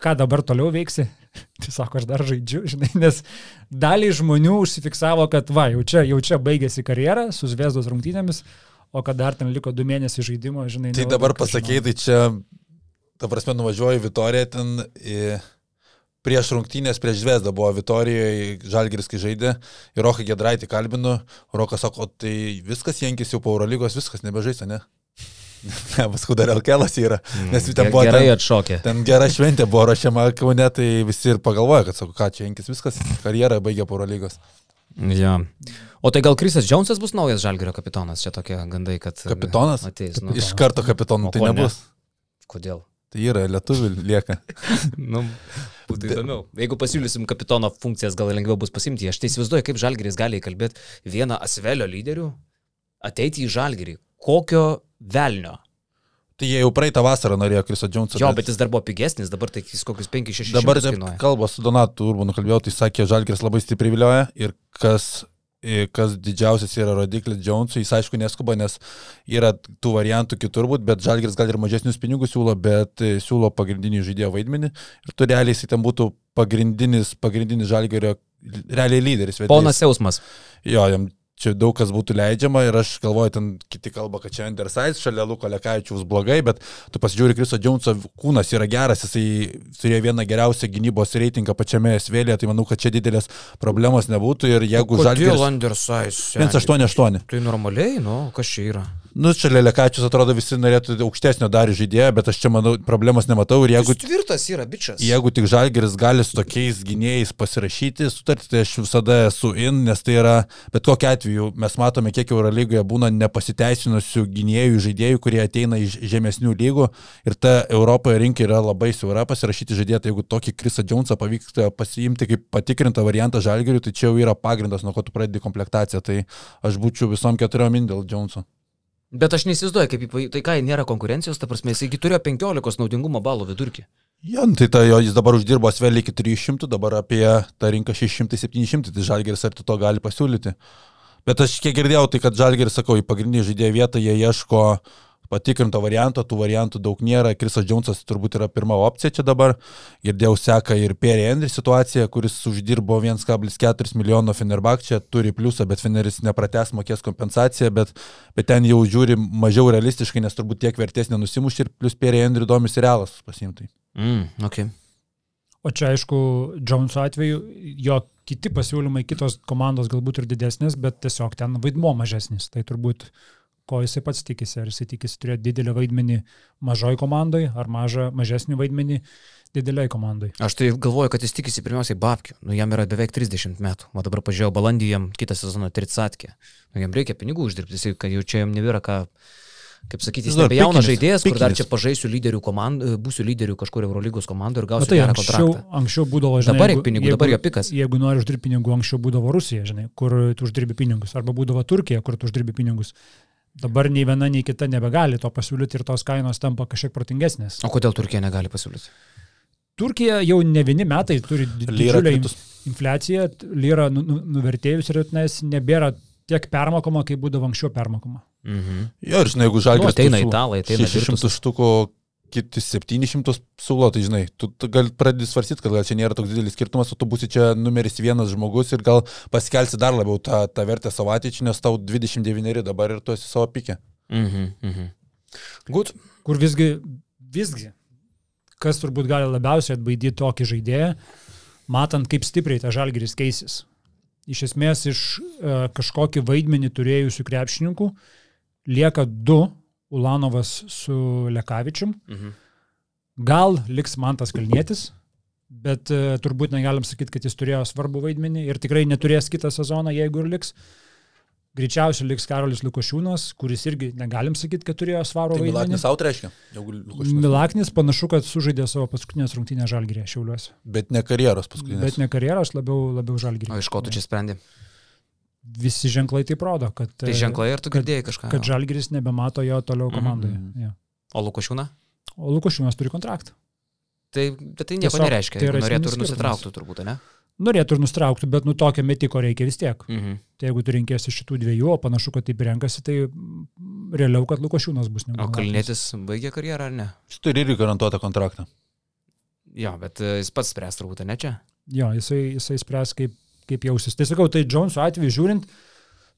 S3: ką dabar toliau veiksi? [laughs] Tai sako, aš dar žaidžiu, [laughs] žinai, nes daliai žmonių užsifiksavo, kad va, jau čia, jau čia baigėsi karjera su Zviesdos rungtynėmis, o kad dar ten liko du mėnesiai žaidimo, žinai.
S2: Tai dabar pasakėjai, tai čia, ta prasme, nuvažiuoju Vitoriją ten į prieš rungtynės, prieš Zvezdą buvo Vitorijoje, Žalgiris, kai žaidė, ir Roką Gedraitį kalbinu, Rokas sako, tai viskas Jankis jau po Eurolygos, viskas nebežaisa, ne? [laughs] Ne, paskui dar Elkelas yra, nes ten buvo...
S1: Gerai
S2: ten,
S1: atšokė.
S2: ten gera šventė buvo rašiama Kaune, tai visi ir pagalvoja, kad sako, ką čia Jankis, viskas, karjerą baigė po Eurolygos.
S1: Ja. O tai gal Krisas Džonsas bus naujas Žalgirio kapitonas? Čia tokie gandai, kad...
S2: Kapitonas?
S1: Ateis, nu.
S2: Iš karto kapitonų
S1: O
S2: tai
S1: ko ne?
S2: nebus.
S1: Kodėl?
S2: Tai yra, lietuvių lieka. [laughs]
S1: nu, būtų įdomiau. Jeigu pasiūlysim kapitono funkcijas, gal lengviau bus pasimti. Aš tai įsivaizduoju, kaip Žalgiris gali įkalbėti vieną Asvelio lyderių, ateiti į Žalgirį. Kokio velnio?
S2: Tai jie jau praeitą vasarą norėjo Kriso Džonsą.
S1: Jo, bet jis dar buvo pigesnis, dabar tai jis kokius 5-6
S2: Dabar
S1: kainuoja.
S2: kalbą su Donatu Urbanu kalbėjau, tai sakė, Žalgiris labai stipriai vilioja ir kas, kas didžiausias yra rodiklis Džonsui, jis aišku neskuba, nes yra tų variantų kitur būt, bet Žalgiris gal ir mažesnius pinigus siūlo, bet siūlo pagrindinį žaidėjo vaidmenį ir tu realiai jis ten būtų pagrindinis, pagrindinis Žalgirio realiai lyderis.
S1: Ponas Jausmas.
S2: Jo, jam čia daug kas būtų leidžiama ir aš galvoju, ten kiti kalba, kad čia Andersais šalia Luko Lekavičiaus blogai, bet tu pasižiūri, Kriso Džonso kūnas yra geras, jisai turėjo vieną geriausią gynybos reitingą pačiame svėlėje, tai manau, kad čia didelės problemos nebūtų ir jeigu Žalgiris...
S1: Andersais?
S2: 188.
S1: Tai normaliai, nu, kas čia yra?
S2: Nu, šalia Lekavičius atrodo visi norėtų aukštesnio dar žaidėjo, bet aš čia manau, problemos nematau ir jeigu...
S1: Jis tvirtas yra, bičias.
S2: Jeigu tik Žalgeris gali su tokiais gynėjais pasirašyti sutartį, tai aš visada esu in, nes tai yra, bet kokiu atveju mes matome, kiek Eurolygoje būna nepasiteisinusių gynėjų, žaidėjų, kurie ateina iš žemesnių lygų ir ta Europoje rinka yra labai siaura pasirašyti žaidėją, tai jeigu tokį Krisą Džonsą pavyksta pasiimti kaip patikrintą variantą Žalgeriui, tai čia jau yra pagrindas, nuo ko tu pradedi komplektaciją, tai aš būčiau visom keturiom in dėl Džonso.
S1: Bet aš neįsivaizduoju, kaip, tai ką, nėra konkurencijos, ta prasme, jis iki turėjo 15 naudingumo balų vidurkį.
S2: Jo, nu tai ta, jo, jis dabar uždirbo svelį iki 300, dabar apie tą rinką 600-700, tai Žalgeris ar tu to gali pasiūlyti. Bet aš kiek girdėjau, tai kad Žalgeris, sakau, į pagrindinį žaidėjo vietą jie ieško patikrinto varianto, tų variantų daug nėra. Krisas Džonsas turbūt yra pirma opcija čia dabar. Girdėjau, seka ir Perry Henry situacija, kuris uždirbo 1,4 milijono Fenerbak, čia turi pliusą, bet Feneris nepratęs mokės kompensaciją, bet, bet ten jau žiūri mažiau realistiškai, nes turbūt tiek vertės nenusimuš ir plus Perry Henry domis realas pasimtai.
S1: Mm, okay.
S3: O čia aišku, Joneso atveju jo kiti pasiūlymai, kitos komandos galbūt ir didesnės, bet tiesiog ten vaidmo mažesnis. Tai turbūt ko jisai pats tikisi. Ar jisai tikisi turėti didelį vaidmenį mažoj komandai, ar mažą, mažesnį vaidmenį dideliai komandai.
S1: Aš tai galvoju, kad jis tikisi pirmiausiai babkių. Nu, jam yra beveik 30 metų. O dabar pažiūrėjau, balandį jam kitą sezoną Tritsatkė. Nu, jam reikia pinigų uždirbti, jisai, kad jau čia jam nebėra ką, kaip sakyti, jis nebe jaunas
S2: pikinis,
S1: žaidėjas, kur dar
S2: pikinis.
S1: čia pažaisiu lyderių komandų, būsiu lyderių kažkur Eurolygos komandų ir gausiu
S3: tai
S1: gerą
S3: anksčiau,
S1: kontraktą.
S3: anksčiau būdavo, žinai,
S1: Dabar
S3: jeigu-
S1: pinigų, dabar jo pikas.
S3: Jeigu nori uždirbti pinigų, anksčiau būdavo Rusija, žinai, kur tu uždirbi pinigus, arba būdavo Turkija, kur tu uždirbi pinigus. Dabar nei viena, nei kita nebegali to pasiūlyti ir tos kainos tampa kažkiek protingesnės.
S1: O kodėl Turkija negali pasiūlyti?
S3: Turkija jau ne vieni metai turi didžiulę infliaciją, lyra nu, nu, nuvertėjus ir tenais nebėra tiek permokama, kaip būdavo anksčiau permokama.
S1: Mhm.
S2: Jo, ir žinai, jeigu žalgiris...
S1: Nu, ateina italai, ateina
S2: 600
S1: Virtus.
S2: štukų, kiti 700 siūlo, tai žinai, tu, tu gal pradedi svarstyti, kad gal čia nėra toks didelis skirtumas, o tu būsi čia numeris vienas žmogus ir gal pasikelsi dar labiau tą, tą vertę savo ateičiai, nes tau 29 dabar ir tu esi savo pikė.
S1: Mhm. Mhm. Gut.
S3: Kur visgi, visgi, kas turbūt gali labiausiai atbaidyti tokį žaidėją, matant, kaip stipriai ta žalgeris keisis. Iš esmės, iš e, kažkokį vaidmenį turėjusių krepšininkų lieka du, Ulanovas su Lekavičium.
S1: Mhm.
S3: Gal liks Mantas Kalnietis, bet e, turbūt negalim sakyti, kad jis turėjo svarbų vaidmenį ir tikrai neturės kitą sezoną, jeigu ir liks. Greičiausiai liks Karolis Lukošiūnas, kuris irgi negalim sakyti, kad turėjo svarų
S2: Tai
S3: vaidmenį.
S2: Milaknis out reiškia.
S3: Milaknis panašu, kad sužaidė savo paskutinės rungtynės žalgyrė šiauliuose.
S2: Bet ne karjeros paskutinės.
S3: Bet ne karjeros, labiau, labiau žalgyrė.
S1: O iš ko tu čia sprendi?
S3: Visi ženklai tai rodo, kad,
S1: Tai
S3: e,
S1: ženklai ir tu
S3: kad-
S1: girdėjai kažką.
S3: kad žalgyris nebemato jo toliau
S1: Mhm.
S3: komandoje.
S2: Mhm.
S3: Ja.
S1: O Lukošiūna?
S3: O Lukošiūnas turi kontraktą.
S1: Tai, bet tai nieko
S3: Tiesiog
S1: nereiškia.
S3: tai
S1: norėtų ir
S3: esminis
S1: nusitrauktų turbūt, ne?
S3: Norėtų ir nustrauktų, bet nu tokio metiko reikia vis tiek.
S1: Mhm.
S3: Tai jeigu tu rinkėsi šitų dviejų, o panašu, kad taip renkasi, tai mm, realiau, kad Lukošiūnas bus negu
S1: O. Kalnėtis baigė karjerą ar ne?
S2: Jis turi irgi garantuotą kontraktą.
S1: Jo, bet e, jis pats spręs turbūt, ne čia?
S3: Jo, jisai, jisai spręs, kaip, kaip jausis. Tai sakau, tai Jonesų atveju žiūrint,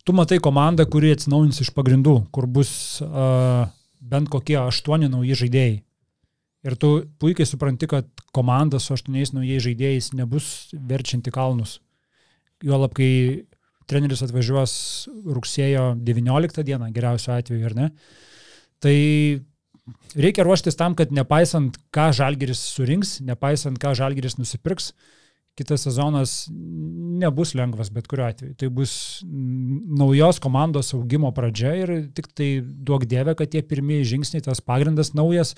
S3: tu matai komandą, kuri atsinaujins iš pagrindų, kur bus uh, bent kokie aštuoni nauji žaidėjai. Ir tu puikiai supranti, kad komanda su aštuoniais naujais žaidėjais nebus verčianti kalnus. Juolab, kai treneris atvažiuos rugsėjo 19 dieną, geriausiu atveju, ar ne? Tai reikia ruoštis tam, kad nepaisant, ką žalgeris surinks, nepaisant, ką žalgeris nusipirks, kitas sezonas nebus lengvas bet kuriuo atveju. Tai bus naujos komandos augimo pradžia ir tik tai duok dievę, kad tie pirmieji žingsniai, tas pagrindas naujas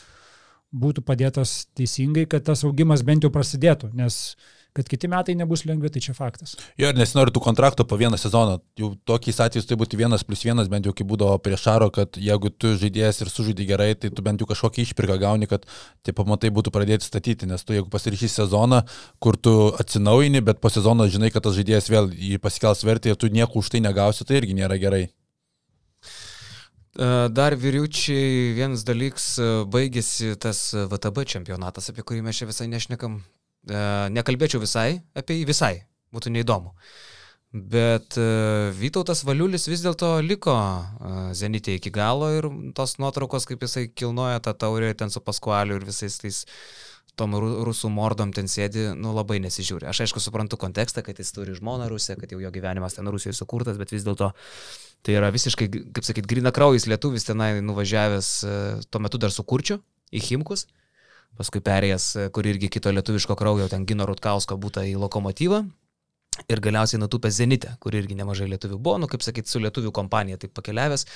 S3: būtų padėtas teisingai, kad tas augimas bent jau prasidėtų, nes kad kiti metai nebus lengvi, tai čia faktas.
S2: Jo, ir nesinori tų kontraktų po vieną sezoną. Jau tokiais atvejais tai būtų vienas plus vienas, bent jau kaip būdavo prieš Šaro, kad jeigu tu žaidėjas ir sužaidai gerai, tai tu bent jau kažkokį išpirką gauni, kad tie pamatai būtų pradėti statyti. Nes tu jeigu pasirašy sezoną, kur tu atsinaujini, bet po sezono žinai, kad tas žaidėjas vėl jį pasikels vertę ir tu nieko už tai negausi, tai irgi nėra gerai.
S1: E, Dar vyriučiai vienas dalykas, e, baigėsi tas e, VTB čempionatas, apie kurį mes čia visai nešnekam. E, Nekalbėčiau visai apie jį, visai, būtų neįdomu. Bet e, Vytautas Valiulis vis dėlto liko e, Zenitė iki galo ir tos nuotraukos, kaip jisai kilnoja tą taurę ten su Paskualiu ir visais tais tom ru- rusų mordom ten sėdi, nu labai nesižiūri. Aš aišku suprantu kontekstą, kad jis turi žmoną Rusiją, kad jau jo gyvenimas ten Rusijoje sukurtas, bet vis dėlto tai yra visiškai, kaip sakyt, grina kraujas lietuvis tenai nuvažiavęs tuo metu dar su kurčiu į Himkus, paskui perėjęs, e, kur irgi kito lietuviško kraujo, ten Gino Rutkausko būtų į lokomotyvą. Ir galiausiai nutupęs Zenitę, kur irgi nemažai lietuvių buvo, nu kaip sakyt, su lietuvių kompanija taip pakeliavęs,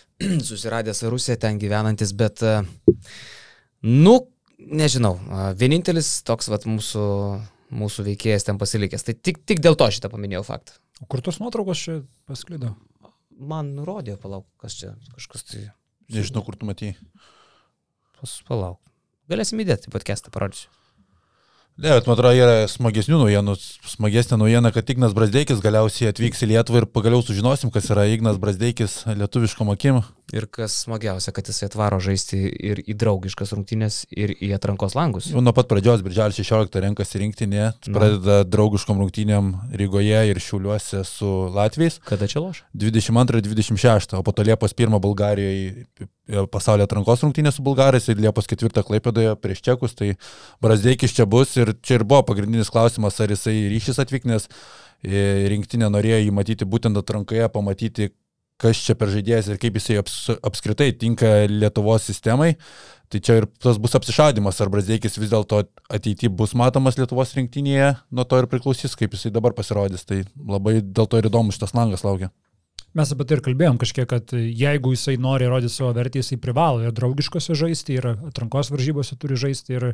S1: [clears throat] susiradęs Rusiją ten gyvenantis, bet, e, nu, nežinau, a, vienintelis toks vat mūsų, mūsų veikėjas ten pasilikęs. Tai tik, tik dėl to šitą paminėjau faktą.
S3: O kur tos nuotraukos čia pasklido?
S1: Man nurodė, palauk, kas čia, kažkas tai,
S2: Nežinau, kur tu matai.
S1: pas, palauk. Galėsim įdėti, kestą parodysiu.
S2: Ne, bet man atrodo, yra smagesnių naujienų. Smagesnė naujiena, kad Ignas Brasdeikis galiausiai atvyks į Lietuvą ir pagaliau sužinosim, kas yra Ignas Brasdeikis lietuviškom akim.
S1: Ir kas smagiausia, kad jisai atvaro žaisti ir į draugiškas rungtynės, ir į atrankos langus.
S2: Jau nuo pat pradžios, birželio 16 renkasi rinktinė,
S1: Nu.
S2: pradeda draugiškom rungtynėm Rygoje ir Šiauliuose su Latviais.
S1: Kada čia loš?
S2: 22 ir 26, o po to Liepos 1 Bulgarijoje pasaulio atrankos rungtynė su Bulgarais ir Liepos 4 Klaipėdoje prieš Čekus, tai Brasdeikis čia bus ir čia ir buvo pagrindinis klausimas, ar jisai ryšys atvykti, nes e, rinktinė norėjo jį matyti būtent atrankoje, pamatyti, kas čia per žaidėjas ir kaip jisai aps, apskritai tinka Lietuvos sistemai. Tai čia ir tas bus apsišaudimas, ar Brasdeikis vis dėlto ateityje bus matomas Lietuvos rinktinėje, nuo to ir priklausys, kaip jisai dabar pasirodys. Tai labai dėl to ir įdomu šitas langas laukia.
S3: Mes apie tai ir kalbėjom kažkiek, kad jeigu jisai nori rodyti savo vertę, jisai privalo ir draugiškose žaisti, ir atrankos varžybose turi žaisti. Ir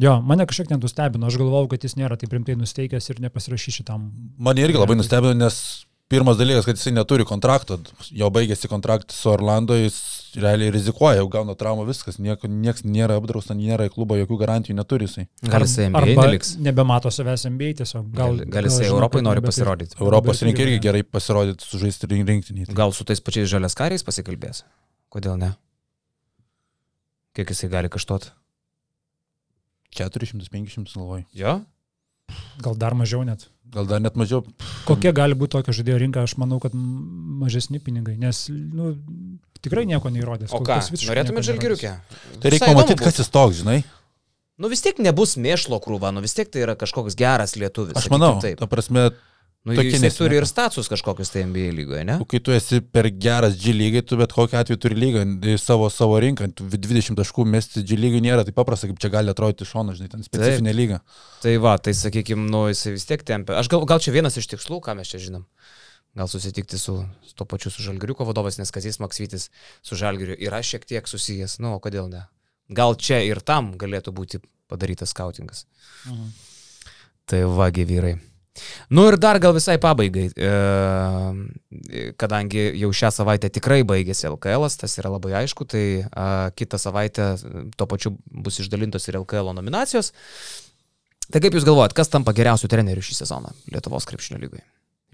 S3: jo, mane kažkiek net nustebino, aš galvojau, kad jis nėra taip rimtai nusteikęs ir nepasirašys šitam.
S2: Mane irgi labai nustebino, nes pirmas dalykas, kad jisai neturi kontrakto, jo baigėsi kontraktas su Orlando, jis realiai rizikuoja, jau gauna traumą, viskas, nieko, nieks nėra apdrausta, nėra į klubą, jokių garantijų neturi jisai.
S1: Gal jisai NBA neliks.
S3: nebemato savęs NBA tiesiog. Gal,
S1: Gal, gal jisai Europai nori pasirodyti.
S2: Europos rinkai irgi gerai pasirodyti, sužaisti rink- rinktinį.
S1: Gal su tais pačiais žalias kariais pasikalbės? Kodėl ne? Kiek jisai gali kažtot?
S2: 400-500 galvoj.
S1: Jo?
S3: Gal dar mažiau net.
S2: Gal dar net mažiau.
S3: Kokia gali būti tokio žaidėjo rinka, aš manau, kad mažesni pinigai, nes nu, tikrai nieko neįrodęs.
S1: O
S3: Kol
S1: ką? Norėtumėt žalgiriukę?
S2: Tai reikia pamatyti, kas jis toks, žinai.
S1: Nu vis tiek nebus mėšlo krūva, nu vis tiek tai yra kažkoks geras lietuvis.
S2: Aš manau,
S1: Taip.
S2: ta prasme,
S1: Nu, jis turi
S2: nesineka.
S1: ir status kažkokius tai NBA lygoje, ne?
S2: kai tu esi per geras G lygai, tu bet kokiu atveju turi lygą į savo, savo rinką, tu 20 taškų mesti G lygai nėra taip paprasta, kaip čia gali atrodyti iš šono, žinai, ten specifinė lyga.
S1: Tai va, tai sakykime, nu jisai vis tiek tempia. Aš gal, gal čia vienas iš tikslų, ką mes čia žinom. Gal susitikti su, su to pačiu su Žalgiriuko vadovas, nes Kazis Maksvitis su Žalgiriu yra šiek tiek susijęs. Nu, o kodėl ne? Gal čia ir tam galėtų būti padarytas skautingas.
S3: Mhm.
S1: Tai vagi vyrai. Nu ir dar gal visai pabaigai, e, kadangi jau šią savaitę tikrai baigėsi LKL, tas yra labai aišku, tai a, kitą savaitę e, tuo pačiu bus išdalintos ir LKL nominacijos. Tai kaip Jūs galvojat, kas tampa geriausiu treneriu šį sezoną Lietuvos krepšinio lygoje?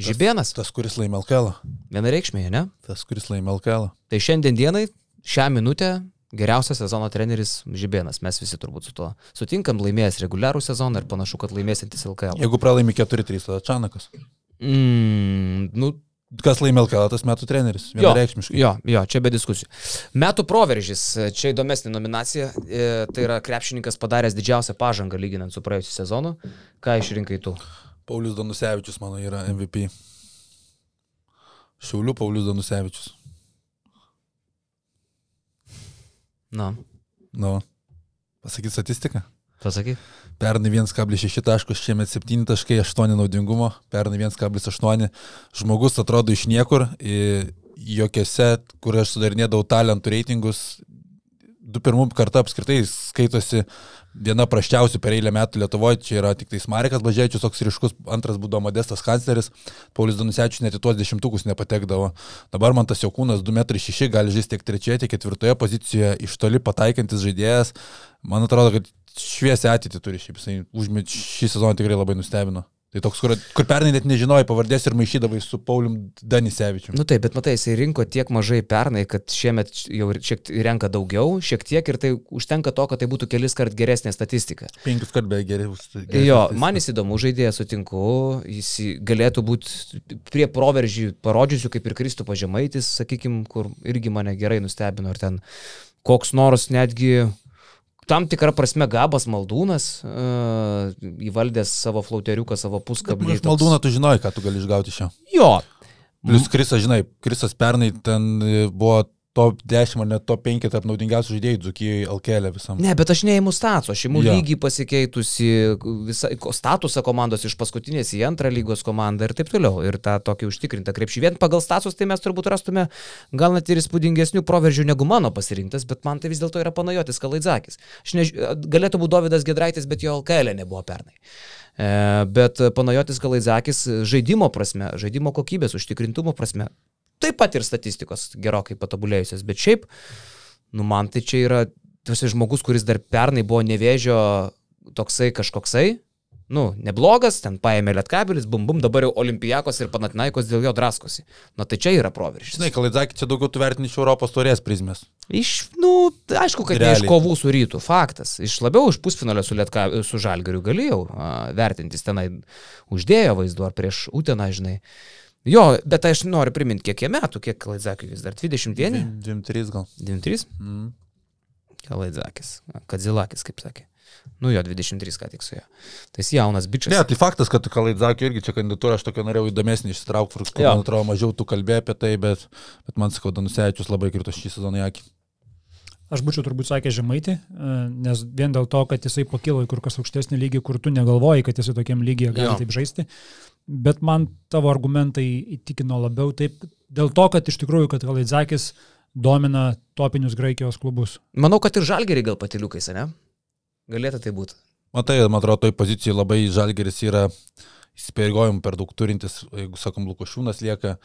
S1: Žibėnas?
S2: Tas, kuris laimė LKL.
S1: Vienareikšmėje, ne?
S2: Tas, kuris laimė LKL.
S1: Tai šiandien dienai, šią minutę, geriausias sezono treneris Žibėnas. Mes visi turbūt su tuo sutinkam, laimėjęs reguliarų sezoną ir panašu, kad laimėsintis LKL.
S2: Jeigu pralaimi 4-3, tada Čanakas.
S1: Mm, nu,
S2: Kas laimė LKL, tas metų treneris. Vienareikšmiškai.
S1: Jo, jo, čia be diskusijų. Metų proveržys, čia įdomesnė nominacija, e, tai yra krepšininkas padaręs didžiausią pažangą lyginant su praėjusiu sezonu. Ką išrinkai tu?
S2: Paulius Danusevičius mano yra MVP. Šiaulių Paulius Danusevičius.
S1: Na,
S2: Nu, pasakyti statistiką.
S1: pasakyk.
S2: Pernai 1,6 taškus, šiemet 7,8 naudingumo, pernai 1,8. Žmogus atrodo iš niekur, jokiose, kur aš sudarinėdavau talentų reitingus, du pirmų kartą apskritai skaitosi viena praščiausių per eilę metų Lietuvoje, čia yra tik tai Marikas Bažėčius, toks ryškus, antras būdavo Modestas kancleris, Paulius Danusevičius net į tuos dešimtukus nepatekdavo. Dabar man tas jo kūnas 2,6 m gali žaisti tiek trečioje, tiek ketvirtoje pozicijoje, iš toli pataikantis žaidėjas. Man atrodo, kad šviesią ateitį turi šiaip, jisai užmet šį sezoną tikrai labai nustebino. Tai toks, kur, kur pernai net nežinojai pavardės ir maišydavai su Paulium Danisevičiu.
S1: Nu taip, bet matai, jisai rinko tiek mažai pernai, kad šiemet jau šiek tiek renka daugiau, šiek tiek ir tai užtenka to, kad tai būtų kelis kart geresnė statistika.
S2: Penkis kart beveik geriau.
S1: Jo, man jis įdomu, žaidėjas sutinku, jis galėtų būti prie proveržį parodžiusių, kaip ir Kristupo Žemaitis, sakykime, kur irgi mane gerai nustebino, ir ten koks nors netgi tam tikrą prasme gabas maldūnas, uh, įvaldęs savo flauteriuką, savo puskablį.
S2: Iš Maldūno tu žinojai, ką tu gali išgauti iš jo.
S1: Jo.
S2: Plius Krisas, žinai, Krisas pernai ten buvo top 10 ar net top 5 tarp naudingiausių žaidėjų Dzukijoje LKL visam.
S1: Ne, bet aš neįimu statusą, aš įimu
S2: Jo.
S1: lygį pasikeitusi, visą ko- statusą komandos iš paskutinės į antrą lygos komandą ir taip toliau. Ir tą tokį užtikrintą krepšį. Vien pagal status tai mes turbūt rastume gal net ir įspūdingesnių proveržių negu mano pasirinktas, bet man tai vis dėlto yra panajotis Kalaidzakis. Než... Galėtų būti Davidas Gedraitis, bet jo LKL nebuvo pernai. E, bet panajotis Kalaidzakis žaidimo prasme, žaidimo kokybės, užtikrintumo prasme, taip pat ir statistikos gerokai patobulėjusios, bet šiaip, nu man tai čia yra tas žmogus, kuris dar pernai buvo nevėžio toksai kažkoksai, nu, neblogas, ten paėmė lietkabelis, bum bum, dabar jau olimpijakos ir panatinaikos dėl jo draskosi. Na tai čia yra proveržys.
S2: Žinai, Kalaidzakį čia daugiau tu vertini iš Europos turės prizmės.
S1: Iš, nu, aišku, kad ne iš
S2: Realiai.
S1: kovų su rytų, faktas. Iš labiau iš pusfinalio su, Lietka, su Žalgariu galėjau a, vertintis tenai uždėjo vaizdu ar prieš Uteną, žinai. Jo, bet aš noriu priminti, kiek jie metų, kiek Kalaidzakui vis dar 21,
S2: 23 gal.
S1: 23,
S2: Mm.
S1: Kalaidzakis, Kadzilakis, kaip sakė. Nu jo, 23 ką tik su juo. Tai jis jaunas bičias.
S2: Ne, tai faktas, kad Kalaidzakio irgi čia kandidatūra, aš tokia norėjau įdomesnį išsitraukti, kur, man atrodo, mažiau tu kalbėjai apie tai, bet, bet man sakau, Danusevičius labai krito šį sezoną į akį.
S3: Aš būčiau turbūt sakęs žemaitį, e, nes vien dėl to, kad jisai pakilo į kur kas aukštesnį lygį, kur tu negalvoji, kad jisai tokiam lygiai gali
S1: Jo.
S3: taip žaisti. Bet man tavo argumentai įtikino labiau taip, dėl to, kad iš tikrųjų, kad Kalaidzakis domina topinius Graikijos klubus.
S1: Manau, kad ir Žalgeriai gal patiliukais, ne? Galėtų tai būti.
S2: Matai, man atrodo, toj pozicijai labai žalgeris yra įsipareigojimų per daug turintis, jeigu sakom, Lukošiūnas lieka,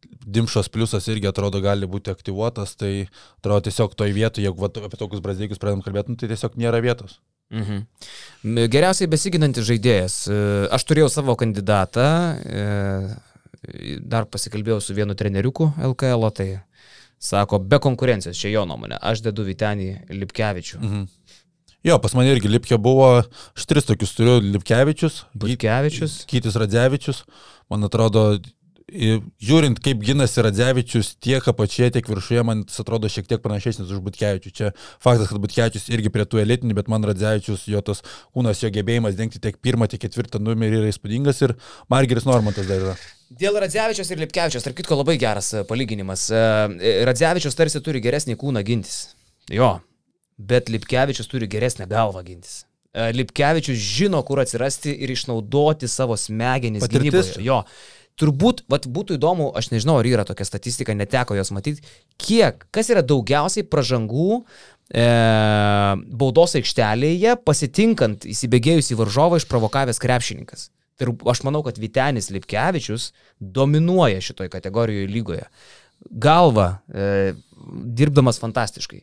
S2: Dimšos pliusas irgi atrodo gali būti aktyvuotas, tai atrodo tiesiog toj vietoje, jeigu vat, apie tokius brazilikus pradedam kalbėti, nu, tai tiesiog nėra vietos.
S1: Mhm. Geriausiai besiginantis žaidėjas. E, Aš turėjau savo kandidatą, e, dar pasikalbėjau su vienu treneriuku LKL, tai sako, be konkurencijos, čia jo nuomonė. Aš dedu Vitenį Lipkevičių.
S2: Mhm. Jo, pas mane irgi Lipkė buvo, aš tris tokius turiu, Lipkevičius,
S1: Butkevičius.
S2: Kytis Radzevičius, man atrodo, žiūrint, kaip ginasi Radzevičius tiek apačioje, tiek viršuje, man atrodo šiek tiek panašesnis už Butkevičių. Čia faktas, kad Butkevičius irgi prie tų elitinių, bet man Radzevičius, jo tas kūnas, jo gebėjimas dengti tiek pirmą, tiek ketvirtą numerį yra įspūdingas ir Margeris Normantas dar yra.
S1: Dėl Radzevičius ir Lipkevičius, tarp kitko, labai geras e, palyginimas. E, Radzevičius tarsi turi geresnį kūną gintis. Jo, bet Lipkevičius turi geresnę galvą gintis. E, Lipkevičius žino, kur atsirasti ir išnaudoti savo smegenis gynyboje. Jo. Turbūt, vat, būtų įdomu, aš nežinau, ar yra tokia statistika, neteko jos matyti, kiek, kas yra daugiausiai pražangų e, baudos aikštelėje, pasitinkant įsibėgėjusį varžovą išprovokavęs krepšininkas. Tai ir aš manau, kad Vitenis Lipkevičius dominuoja šitoj kategorijoje lygoje. Galva, e, dirbdamas fantastiškai.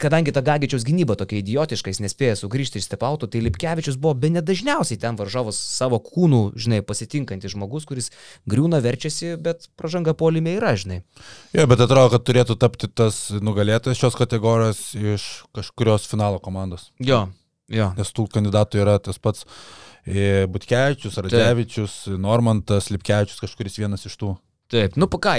S1: Kadangi ta Gagičiaus gynyba tokia idiotiška, jis nespėja sugrįžti iš stepautų, tai Lipkevičius buvo be nedažniausiai ten varžovas savo kūnų, žinai, pasitinkantis žmogus, kuris griūna, verčiasi, bet pražanga polime yra, žinai.
S2: Jo, bet atrodo, kad turėtų tapti tas nugalėtojas šios kategorijos iš kažkurios finalo komandos.
S1: Jo, jo.
S2: Nes tų kandidatų yra tas pats e, Butkevičius, Radzevičius, Normantas, Lipkevičius, kažkuris vienas iš tų.
S1: Taip, nu ką,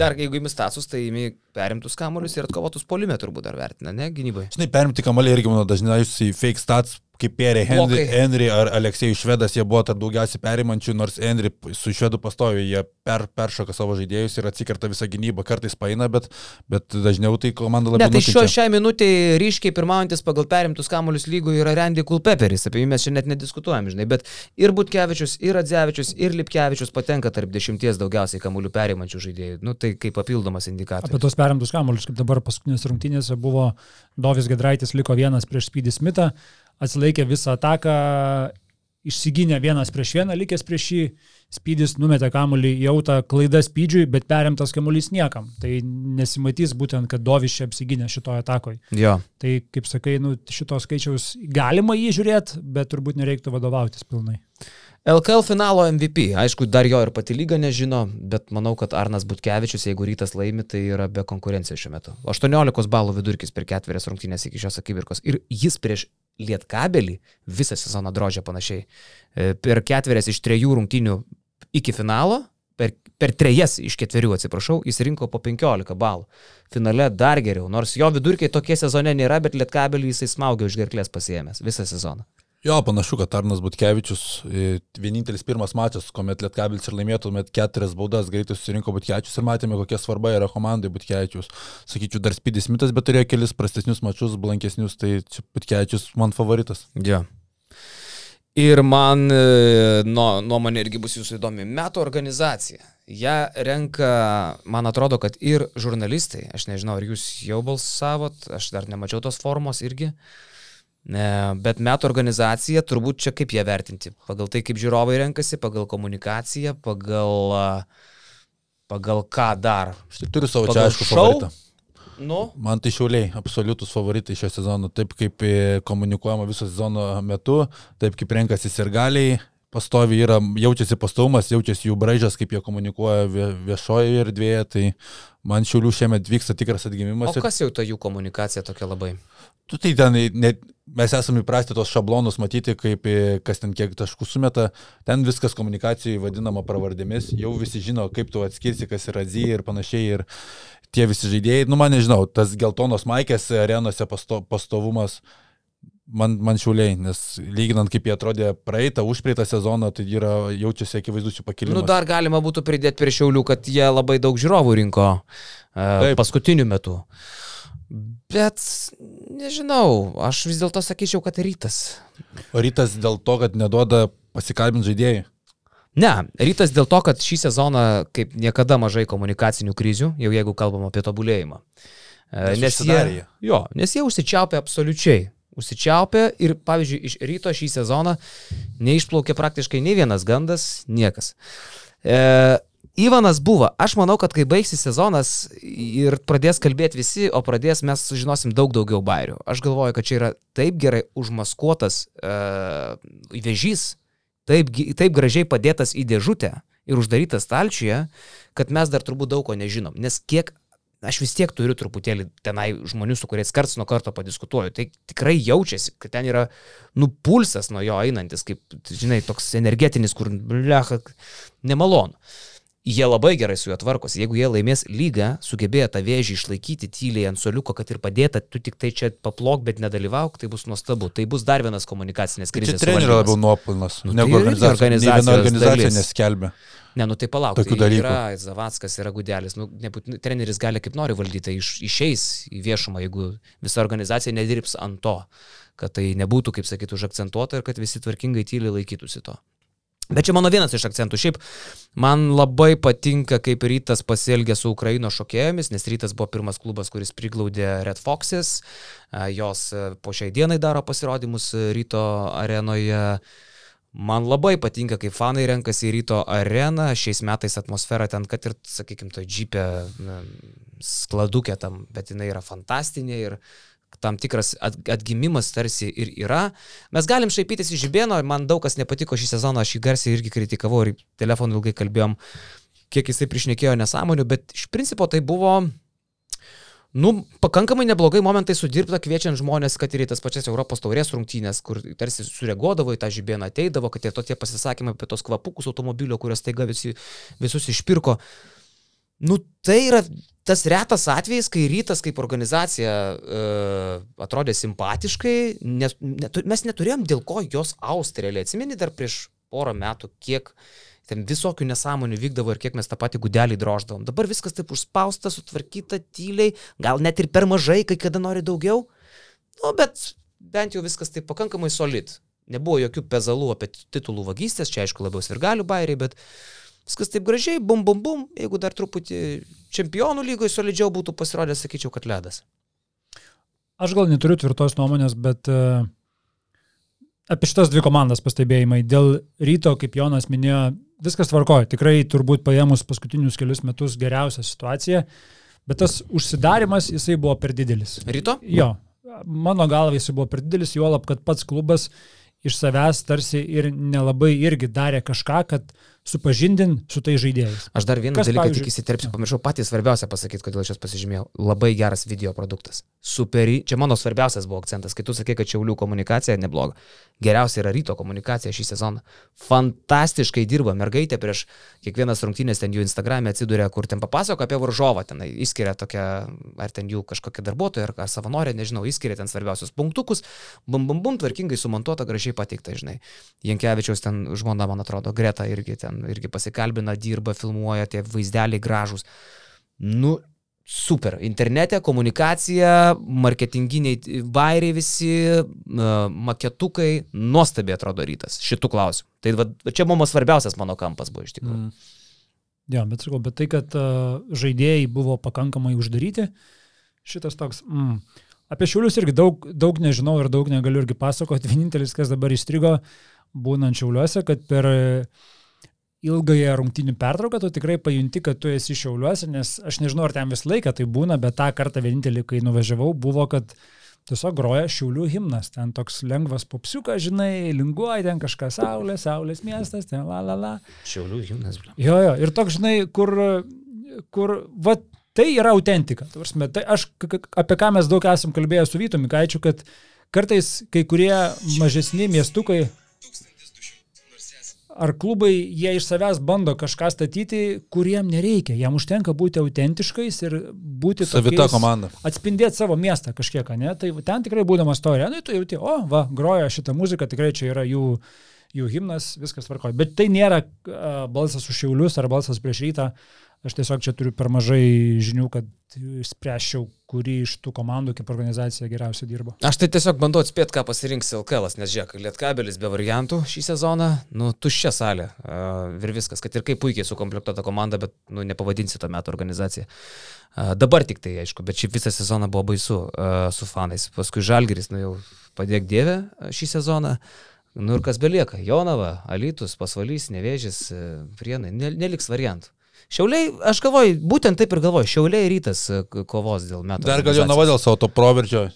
S1: dar jeigu įmis status, tai įmi perimtus kamuolius ir atkovotus polime turbūt dar vertina, ne, gynybai.
S2: Žinai, perimti kamalį irgi mano dažniausiai fake stats, kaip Pierre Henry. Henry ar Aleksėjus Švedas, jie buvo tarp daugiausiai perimančių, nors Henry su Švedu pastovi, jie per, peršoka savo žaidėjus ir atsikerta visą gynybą, kartais paina, bet, bet dažniau tai komanda
S1: Ne,
S2: labiau
S1: tai šio, šią minutę ryškiai pirmaujantis pagal perimtus kamuolius lygoje yra Randy Kulpeperis, apie jį mes čia net nediskutuojam, žinai, bet ir Butkevičius, ir Radzevičius, ir Lipkevičius patenka tarp dešimties daugiausiai kamuolių perimančių žaidėjų. Nu, tai kaip papildomas
S3: Apie
S1: indikatorius.
S3: tos perimtus kamuolius, kaip dabar paskutinės rungtynėse buvo Dovis Gedraitis liko vienas prieš Spydį Smitą, atsilaikė visą ataką, išsigynė vienas prieš vieną, likęs prieš jį, Spydis numetė kamuolį į autą klaidą Spydžiui, bet perimtas kamuolys niekam. Tai nesimatys būtent, kad Dovis čia apsigynė šitoje atakoje.
S1: Jo.
S3: Tai, kaip sakai, nu, šito skaičiaus galima jį žiūrėti, bet turbūt nereiktų vadovautis pilnai.
S1: LKL finalo MVP, aišku, dar jo ir pati lyga nežino, bet manau, kad Arnas Butkevičius, jeigu rytas laimi, tai yra be konkurencijos šiuo metu. 18 balų vidurkis per ketverias rungtynės iki šios akimirkos. Ir jis prieš Lietkabelį visą sezoną drožė panašiai. E, Per ketverias iš trejų rungtynių iki finalo, per, per trejas iš ketverių, atsiprašau, jis rinko po 15 balų. Finale dar geriau, nors jo vidurkiai tokie sezone nėra, bet Lietkabelį jisai smaugia už gerklės pasiemęs visą sezoną.
S2: Jo, panašu, kad Arnas Butkevičius, vienintelis pirmas mačas, kuomet Lietkabilis ir laimėtų, met keturias baudas greitai susirinko Butkevičius ir matėme, kokia svarba yra komandai Butkevičius. Sakyčiau, dar Spydis Mitas, bet turėjo kelis prastesnius mačius, blankesnius, tai Butkevičius man favoritas.
S1: Jo. Ir man e, nuo- nuomonė irgi bus jūsų įdomi. Metų organizacija. Ja renka, man atrodo, kad ir žurnalistai, aš nežinau, ar jūs jau balsavot, aš dar nemačiau tos formos irgi. Ne, bet metų organizacija, turbūt čia kaip ją vertinti? Pagal tai, kaip žiūrovai renkasi, pagal komunikaciją, pagal, pagal ką dar?
S2: Aš tik turiu savo čia
S1: Pagal
S2: aišku
S1: šou?
S2: favoritą.
S1: Nu,
S2: Man tai šiauliai, absoliutus favoritai šio sezono. Taip kaip e, komunikuojama viso sezono metu, taip kaip renkasi sirgaliai, pastovi yra, jaučiasi pastovumas, jaučiasi jų braižas, kaip jie komunikuoja vie- viešoje erdvėje, tai man šiaulių šiemet vyksta tikras atgimimas.
S1: o
S2: ir-
S1: kas jau ta jų komunikacija tokia labai?
S2: Tu tai ten, net, mes esame įprasti tos šablonus matyti, kaip e, kas ten kiek taškų sumeta, ten viskas komunikacijai vadinama pravardėmis, jau visi žino, kaip tu atskirsi, kas yra zy ir panašiai. Ir tie visi žaidėjai, nu man nežinau, tas geltonos maikės arenose pasto, pastovumas, man, man šiuliai, nes lyginant kaip jie atrodė praeitą, užpraeitą sezoną, tai yra jaučiasi akivaizdus jų pakilimas.
S1: Nu, dar galima būtų pridėti prie šiaulių, kad jie labai daug žiūrovų rinko uh,
S2: Taip.
S1: paskutiniu metu. Bet nežinau, aš vis dėlto sakyčiau, kad rytas.
S2: O rytas dėl to, kad neduoda pasikalbinti žaidėjai.
S1: Ne, rytas dėl to, kad šį sezoną kaip niekada mažai komunikacinių krizių, jau jeigu kalbam apie tobulėjimą. E,
S2: Nes
S1: Nes jie, jo, nes jie užsičiaupia absoliučiai. Užsičiaupia ir, pavyzdžiui, iš ryto šį sezoną neišplaukė praktiškai nei vienas gandas, niekas. E, Ivanas buvo, aš manau, kad kai baigsis sezonas ir pradės kalbėti visi, o pradės mes sužinosim daug daugiau bairių. Aš galvoju, kad čia yra taip gerai užmaskuotas uh, vežys, taip, taip gražiai padėtas į dėžutę ir uždarytas stalčiuje, kad mes dar turbūt daug ko nežinom. Nes kiek aš vis tiek turiu truputėlį tenai žmonių, su kuriais karts nuo karto padiskutuoju. Tai tikrai jaučiasi, kad ten yra nupulsas nuo jo einantis, kaip, žinai, toks energetinis, kur, blecha, nemalonu jie labai gerai su juo tvarkosi. Jeigu jie laimės lygą, sugebėjo tą vėžį išlaikyti tyliai ant soliuko, kad ir padėta, tu tik tai čia paplok, bet nedalyvauk, tai bus nuostabu. Tai bus dar vienas komunikacinės krizės.
S2: Čia trenerių labiau nuopilnas, nu, negu tai organizacija. organizacija, ne organizacija neskelbia.
S1: Ne, nu tai palauk. Tokių tai dalykų. Yra Zavackas, yra Gudelis. Nu, nebūt, treneris gali kaip nori valdyti, tai iš, išeis į viešumą, jeigu visa organizacija nedirbs ant to, kad tai nebūtų, kaip sakytų, užakcentuota ir kad visi tvarkingai tyliai laikytųsi to. Bet čia mano vienas iš akcentų. Šiaip man labai patinka, kaip rytas pasielgė su Ukraino šokėjomis, nes rytas buvo pirmas klubas, kuris priglaudė Red Foxes. Jos po šiai dienai daro pasirodymus ryto arenoje. Man labai patinka, kai fanai renkasi į ryto areną. Šiais metais atmosfera ten, kad ir, sakykime, to džipė skladukė tam, bet jinai yra fantastinė ir tam tikras atgimimas tarsi ir yra. Mes galim šaipytis iš Žibėno, man daug kas nepatiko šį sezoną, aš jį garsiai irgi kritikavau ir telefonu ilgai kalbėjom, kiek jisai priešnekėjo nesąmonių, bet iš principo tai buvo, nu, pakankamai neblogai momentai sudirbta, kviečiant žmonės, kad ir į tas pačias Europos taurės rungtynės, kur tarsi sureaguodavo į tą Žibėną, ateidavo, kad tie tokie pasisakymai apie tos kvapukus automobilio, kuriuos taiga visi, visus išpirko. Nu, tai yra tas retas atvejis, kai rytas kaip organizacija uh, atrodė simpatiškai, nes netu, mes neturėjom dėl ko jos austrėlė. Atsimeni dar prieš porą metų, kiek ten visokių nesąmonių vykdavo ir kiek mes tą patį gudelį droždavom. Dabar viskas taip užspausta, sutvarkyta tyliai, gal net ir per mažai, kai kada nori daugiau. Nu, bet bent jau viskas taip pakankamai solid. Nebuvo jokių pezalų apie titulų vagystės, čia aišku labiau sirgalių bairiai, bet uh, Viskas taip gražiai, bum bum bum, jeigu dar truputį čempionų lygoje solidžiau būtų pasirodęs, sakyčiau, kad ledas.
S3: Aš gal neturiu tvirtos nuomonės, bet uh, apie šitas dvi komandas pastebėjimai. Dėl ryto, kaip Jonas minėjo, viskas tvarkoja. Tikrai turbūt paėmus paskutinius kelius metus geriausia situacija, bet tas užsidarimas jisai buvo per didelis.
S1: Ryto?
S3: Jo, mano galva jisai buvo per didelis, juolab, kad pats klubas iš savęs tarsi ir nelabai irgi darė kažką, kad supažindin su tai žaidėjais.
S1: Aš dar vieną Kas, dalyką pavyzdžiui... tik įsiterpsiu, pamiršau patį svarbiausią pasakyti, kodėl aš jas pasižymėjau. Labai geras video produktas. Superi, čia mano svarbiausias buvo akcentas, kai tu sakai, kad Šiaulių komunikacija nebloga. Geriausia yra ryto komunikacija šį sezoną. Fantastiškai dirba mergaitė prieš kiekvienas rungtynės ten jų Instagram'e atsiduria, kur ten papasako apie varžovą, ten įskiria tokia, ar ten jų kažkokia darbuotoja, ar, ar savanorė, nežinau, įskiria ten svarbiausius punktukus, bum bum bum, tvarkingai sumontuota, gražiai pateikta, žinai. Jankievičiaus ten žmona, man atrodo, Greta irgi ten irgi pasikalbina, dirba, filmuoja, tie vaizdeliai gražus. Nu, super. Internete komunikacija, marketinginiai bairiai visi, maketukai, nuostabiai atrodo rytas šitų klausimų. Tai va, čia mano svarbiausias mano kampas buvo iš tikrųjų. Mm.
S3: Ja, bet sakau, bet tai, kad uh, žaidėjai buvo pakankamai uždaryti, šitas toks... Mm. Apie šiulius irgi daug, daug nežinau ir daug negaliu irgi pasakoti. Vienintelis, kas dabar įstrigo, būnant šiuliuose, kad per uh, ilgąją rungtinių pertrauką, tu tikrai pajunti, kad tu esi šiauliuose, nes aš nežinau, ar ten visą laiką tai būna, bet tą kartą vienintelį, kai nuvažiavau, buvo, kad tiesiog groja šiaulių himnas, ten toks lengvas popsiukas, žinai, linguoja, ten kažkas saulė, saulės miestas, ten la la la.
S1: Šiaulių himnas,
S3: bl. Jo, jo, ir toks, žinai, kur, kur, va, tai yra autentika. Tai aš, apie ką mes daug esam kalbėję su Vytu Mikaičiu, kad kartais kai kurie mažesni miestukai ar klubai jie iš savęs bando kažką statyti, kuriem nereikia. Jam užtenka būti autentiškais ir būti
S2: savita komanda.
S3: Atspindėti savo miestą kažkiek, ne? Tai ten tikrai būdamas to arenui, tu jauti, o, va, groja šitą muziką, tikrai čia yra jų, jų himnas, viskas tvarkoja. Bet tai nėra uh, balsas už šiaulius ar balsas prieš rytą. Uh, Aš tiesiog čia turiu per mažai žinių, kad spręščiau, kuri iš tų komandų kaip organizacija geriausiai dirbo.
S1: Aš tai tiesiog bandau atspėti, ką pasirinks LKL, nes žiūrėk, Lietkabelis be variantų šį sezoną, nu, tuščia salė uh, ir viskas, kad ir kaip puikiai sukomplektuota komanda, bet, nu, nepavadinsi to metų organizaciją. Uh, dabar tik tai, aišku, bet šiaip visą sezoną buvo baisu uh, su fanais. Paskui Žalgeris, nu jau padėk Dievę šį sezoną. Nu ir kas belieka? Jonava, Alitus, Pasvalys, Nevėžis, Prienai, neliks variantų. Šiauliai, aš galvoju, būtent taip ir galvoju, Šiauliai rytas e, kovos dėl metų.
S2: Dar gal
S1: organizacijos.
S2: Jonava dėl savo to proveržio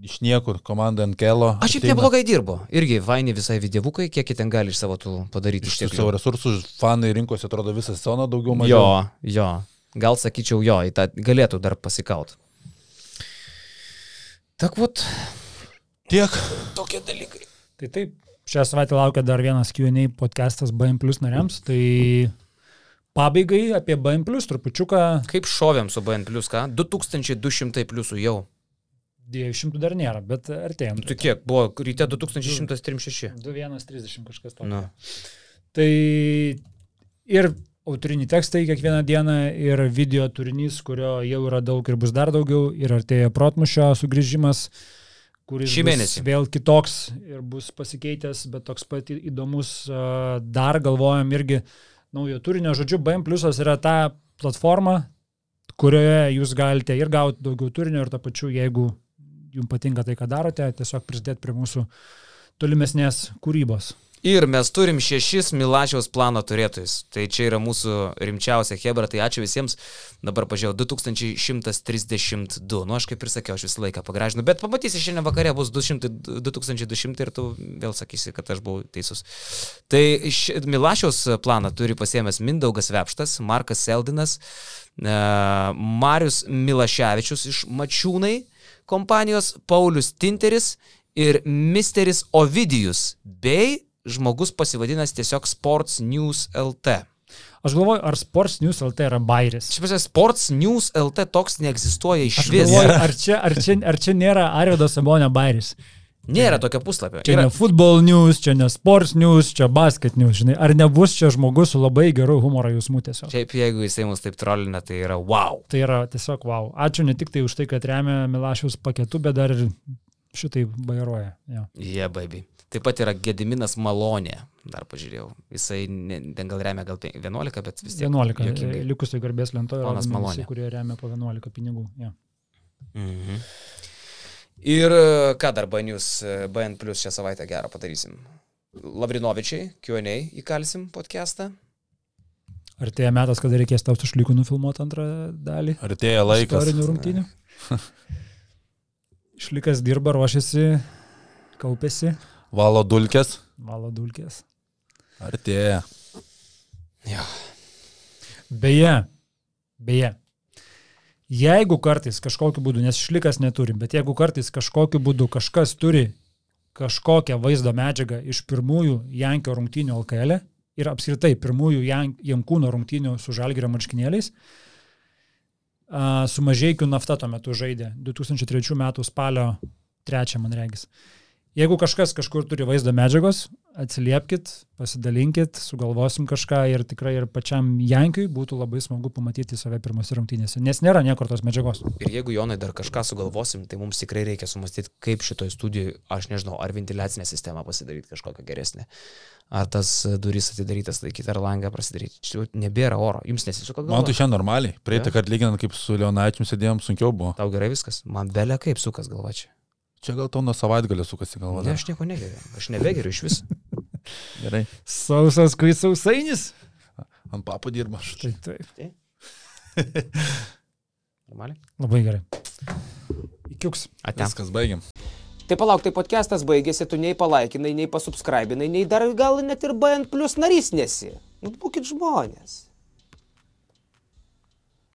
S2: iš niekur, komanda ant kelo.
S1: Aš šiaip neblogai dirbu. Irgi vaini visai vidievukai, kiek jie ten gali iš savo tų padaryti
S2: Iš
S1: išteklių.
S2: savo resursų fanai rinkosi, atrodo, visą sezoną daugiau mažiau.
S1: Jo, jo. Gal sakyčiau, jo, į tą galėtų dar pasikaut. Tak vat,
S2: Tiek.
S1: tokie dalykai.
S3: Tai taip, šią savaitę laukia dar vienas Q&A podcastas BM Plus nariams, tai pabaigai apie Plus trupučiuką
S1: Kaip šovėm su BN ką? 2200 pliusų jau.
S3: 200 dar nėra, bet artėjom.
S1: Tu kiek? Buvo ryte 2136.
S3: 2130 kažkas to.
S1: Nu.
S3: Tai ir autoriniai tekstai kiekvieną dieną, ir video turinys, kurio jau yra daug ir bus dar daugiau, ir artėja protmušio sugrįžimas, kuris
S1: Šį mėnesį.
S3: vėl kitoks ir bus pasikeitęs, bet toks pat įdomus. Dar galvojam irgi naujo turinio. Žodžiu, BM Plusas yra ta platforma, kurioje jūs galite ir gauti daugiau turinio ir to pačiu, jeigu jums patinka tai, ką darote, tiesiog prisidėti prie mūsų tolimesnės kūrybos.
S1: Ir mes turim šešis Milašiaus plano turėtojus. Tai čia yra mūsų rimčiausia Hebra, tai ačiū visiems. Dabar pažiūrėjau, 2132. Nu, aš kaip ir sakiau, aš visą laiką pagražinu. Bet pamatysi, šiandien vakare bus 200, 2200 ir tu vėl sakysi, kad aš buvau teisus. Tai š- Milašiaus planą turi pasiemęs Mindaugas Vepštas, Markas Seldinas, e, Marius Milaševičius iš Mačiūnai kompanijos, Paulius Tinteris ir Misteris Ovidijus bei žmogus pasivadinęs tiesiog Sports News LT.
S3: Aš galvoju, ar Sports News LT yra bairis.
S1: Čia pasakė, Sports News LT toks neegzistuoja iš
S3: Aš
S1: vis.
S3: galvoju, ar čia, ar, čia, ar čia nėra Arvido Sabonio bairis.
S1: Nėra tokio puslapio.
S3: Čia
S1: Yra,
S3: ne Football News, čia ne Sports News, čia Basket News. Žinai, ar nebus čia žmogus su labai geru humoro jausmu tiesiog.
S1: šiaip jeigu jisai mus taip trolina, tai yra wow.
S3: Tai yra tiesiog wow. Ačiū ne tik tai už tai, kad remia Milašiaus paketu, bet dar ir šitai bairuoja. Jo.
S1: Jie, yeah, baby. Taip pat yra Gediminas Malonė. Dar pažiūrėjau. Jisai ne, gal remia gal pen- 11, bet vis tiek.
S3: 11
S1: juokingai.
S3: likusiai garbės lentoje,
S1: Ponas Malonė.
S3: visi, kurie remia po 11 pinigų. Jo.
S1: Mhm. Ir e, ką dar Banius, BN Plus šią savaitę gerą padarysim? Lavrinovičiai, Q&A įkalsim podcastą.
S3: Artėja metas, kada reikės tau su šliku nufilmuoti antrą dalį.
S2: Artėja laikas.
S3: Istorinių rungtynių. [laughs] Šlikas dirba, ruošiasi, kaupėsi,
S2: Valo dulkės.
S3: valo dulkės.
S2: Artėja.
S1: Jo.
S3: Beje, beje, jeigu kartais kažkokiu būdu, nes šlikas neturi, bet jeigu kartais kažkokiu būdu kažkas turi kažkokią vaizdo medžiagą iš pirmųjų Jankio rungtynių LKL ir apskritai pirmųjų Jan- Jankūno rungtynių su Žalgirio marškinėliais, a, su Mažiekiu nafta tuo metu žaidė 2003 metų spalio 3, man regis. Jeigu kažkas kažkur turi vaizdo medžiagos, atsiliepkit, pasidalinkit, sugalvosim kažką ir tikrai ir pačiam Jankiui būtų labai smagu pamatyti save pirmose rungtynėse, nes nėra niekur tos medžiagos.
S1: Ir jeigu Jonai dar kažką sugalvosim, tai mums tikrai reikia sumastyti, kaip šitoje studijoje, aš nežinau, ar ventiliacinę sistemą pasidaryti kažkokią geresnę. Ar tas duris atidarytas laikyti, ar langą prasidaryti. Čia nebėra oro. Jums nesisuka galva.
S2: Man tai šiandien normaliai. Praeitą kartą lyginant kaip su Leonaičiu sėdėjom, sunkiau buvo.
S1: Tau gerai viskas? Man belia kaip sukas galva čia.
S2: Gal tau nuo savaitgalio sukasi galva.
S1: Ne, aš nieko negeriu. Aš nebegeriu iš vis. [laughs]
S2: Gerai.
S3: Sausas, kai sausainis.
S2: Ant papo dirba.
S3: Tai taip.
S1: Normaliai.
S3: Labai gerai. Įkiuks.
S1: Ate.
S2: Viskas baigiam.
S1: Tai palauk, tai podcastas baigėsi, tu nei palaikinai, nei pasubscribinai, nei dar gal net ir BN plus narys nesi. Nu, būkit žmonės.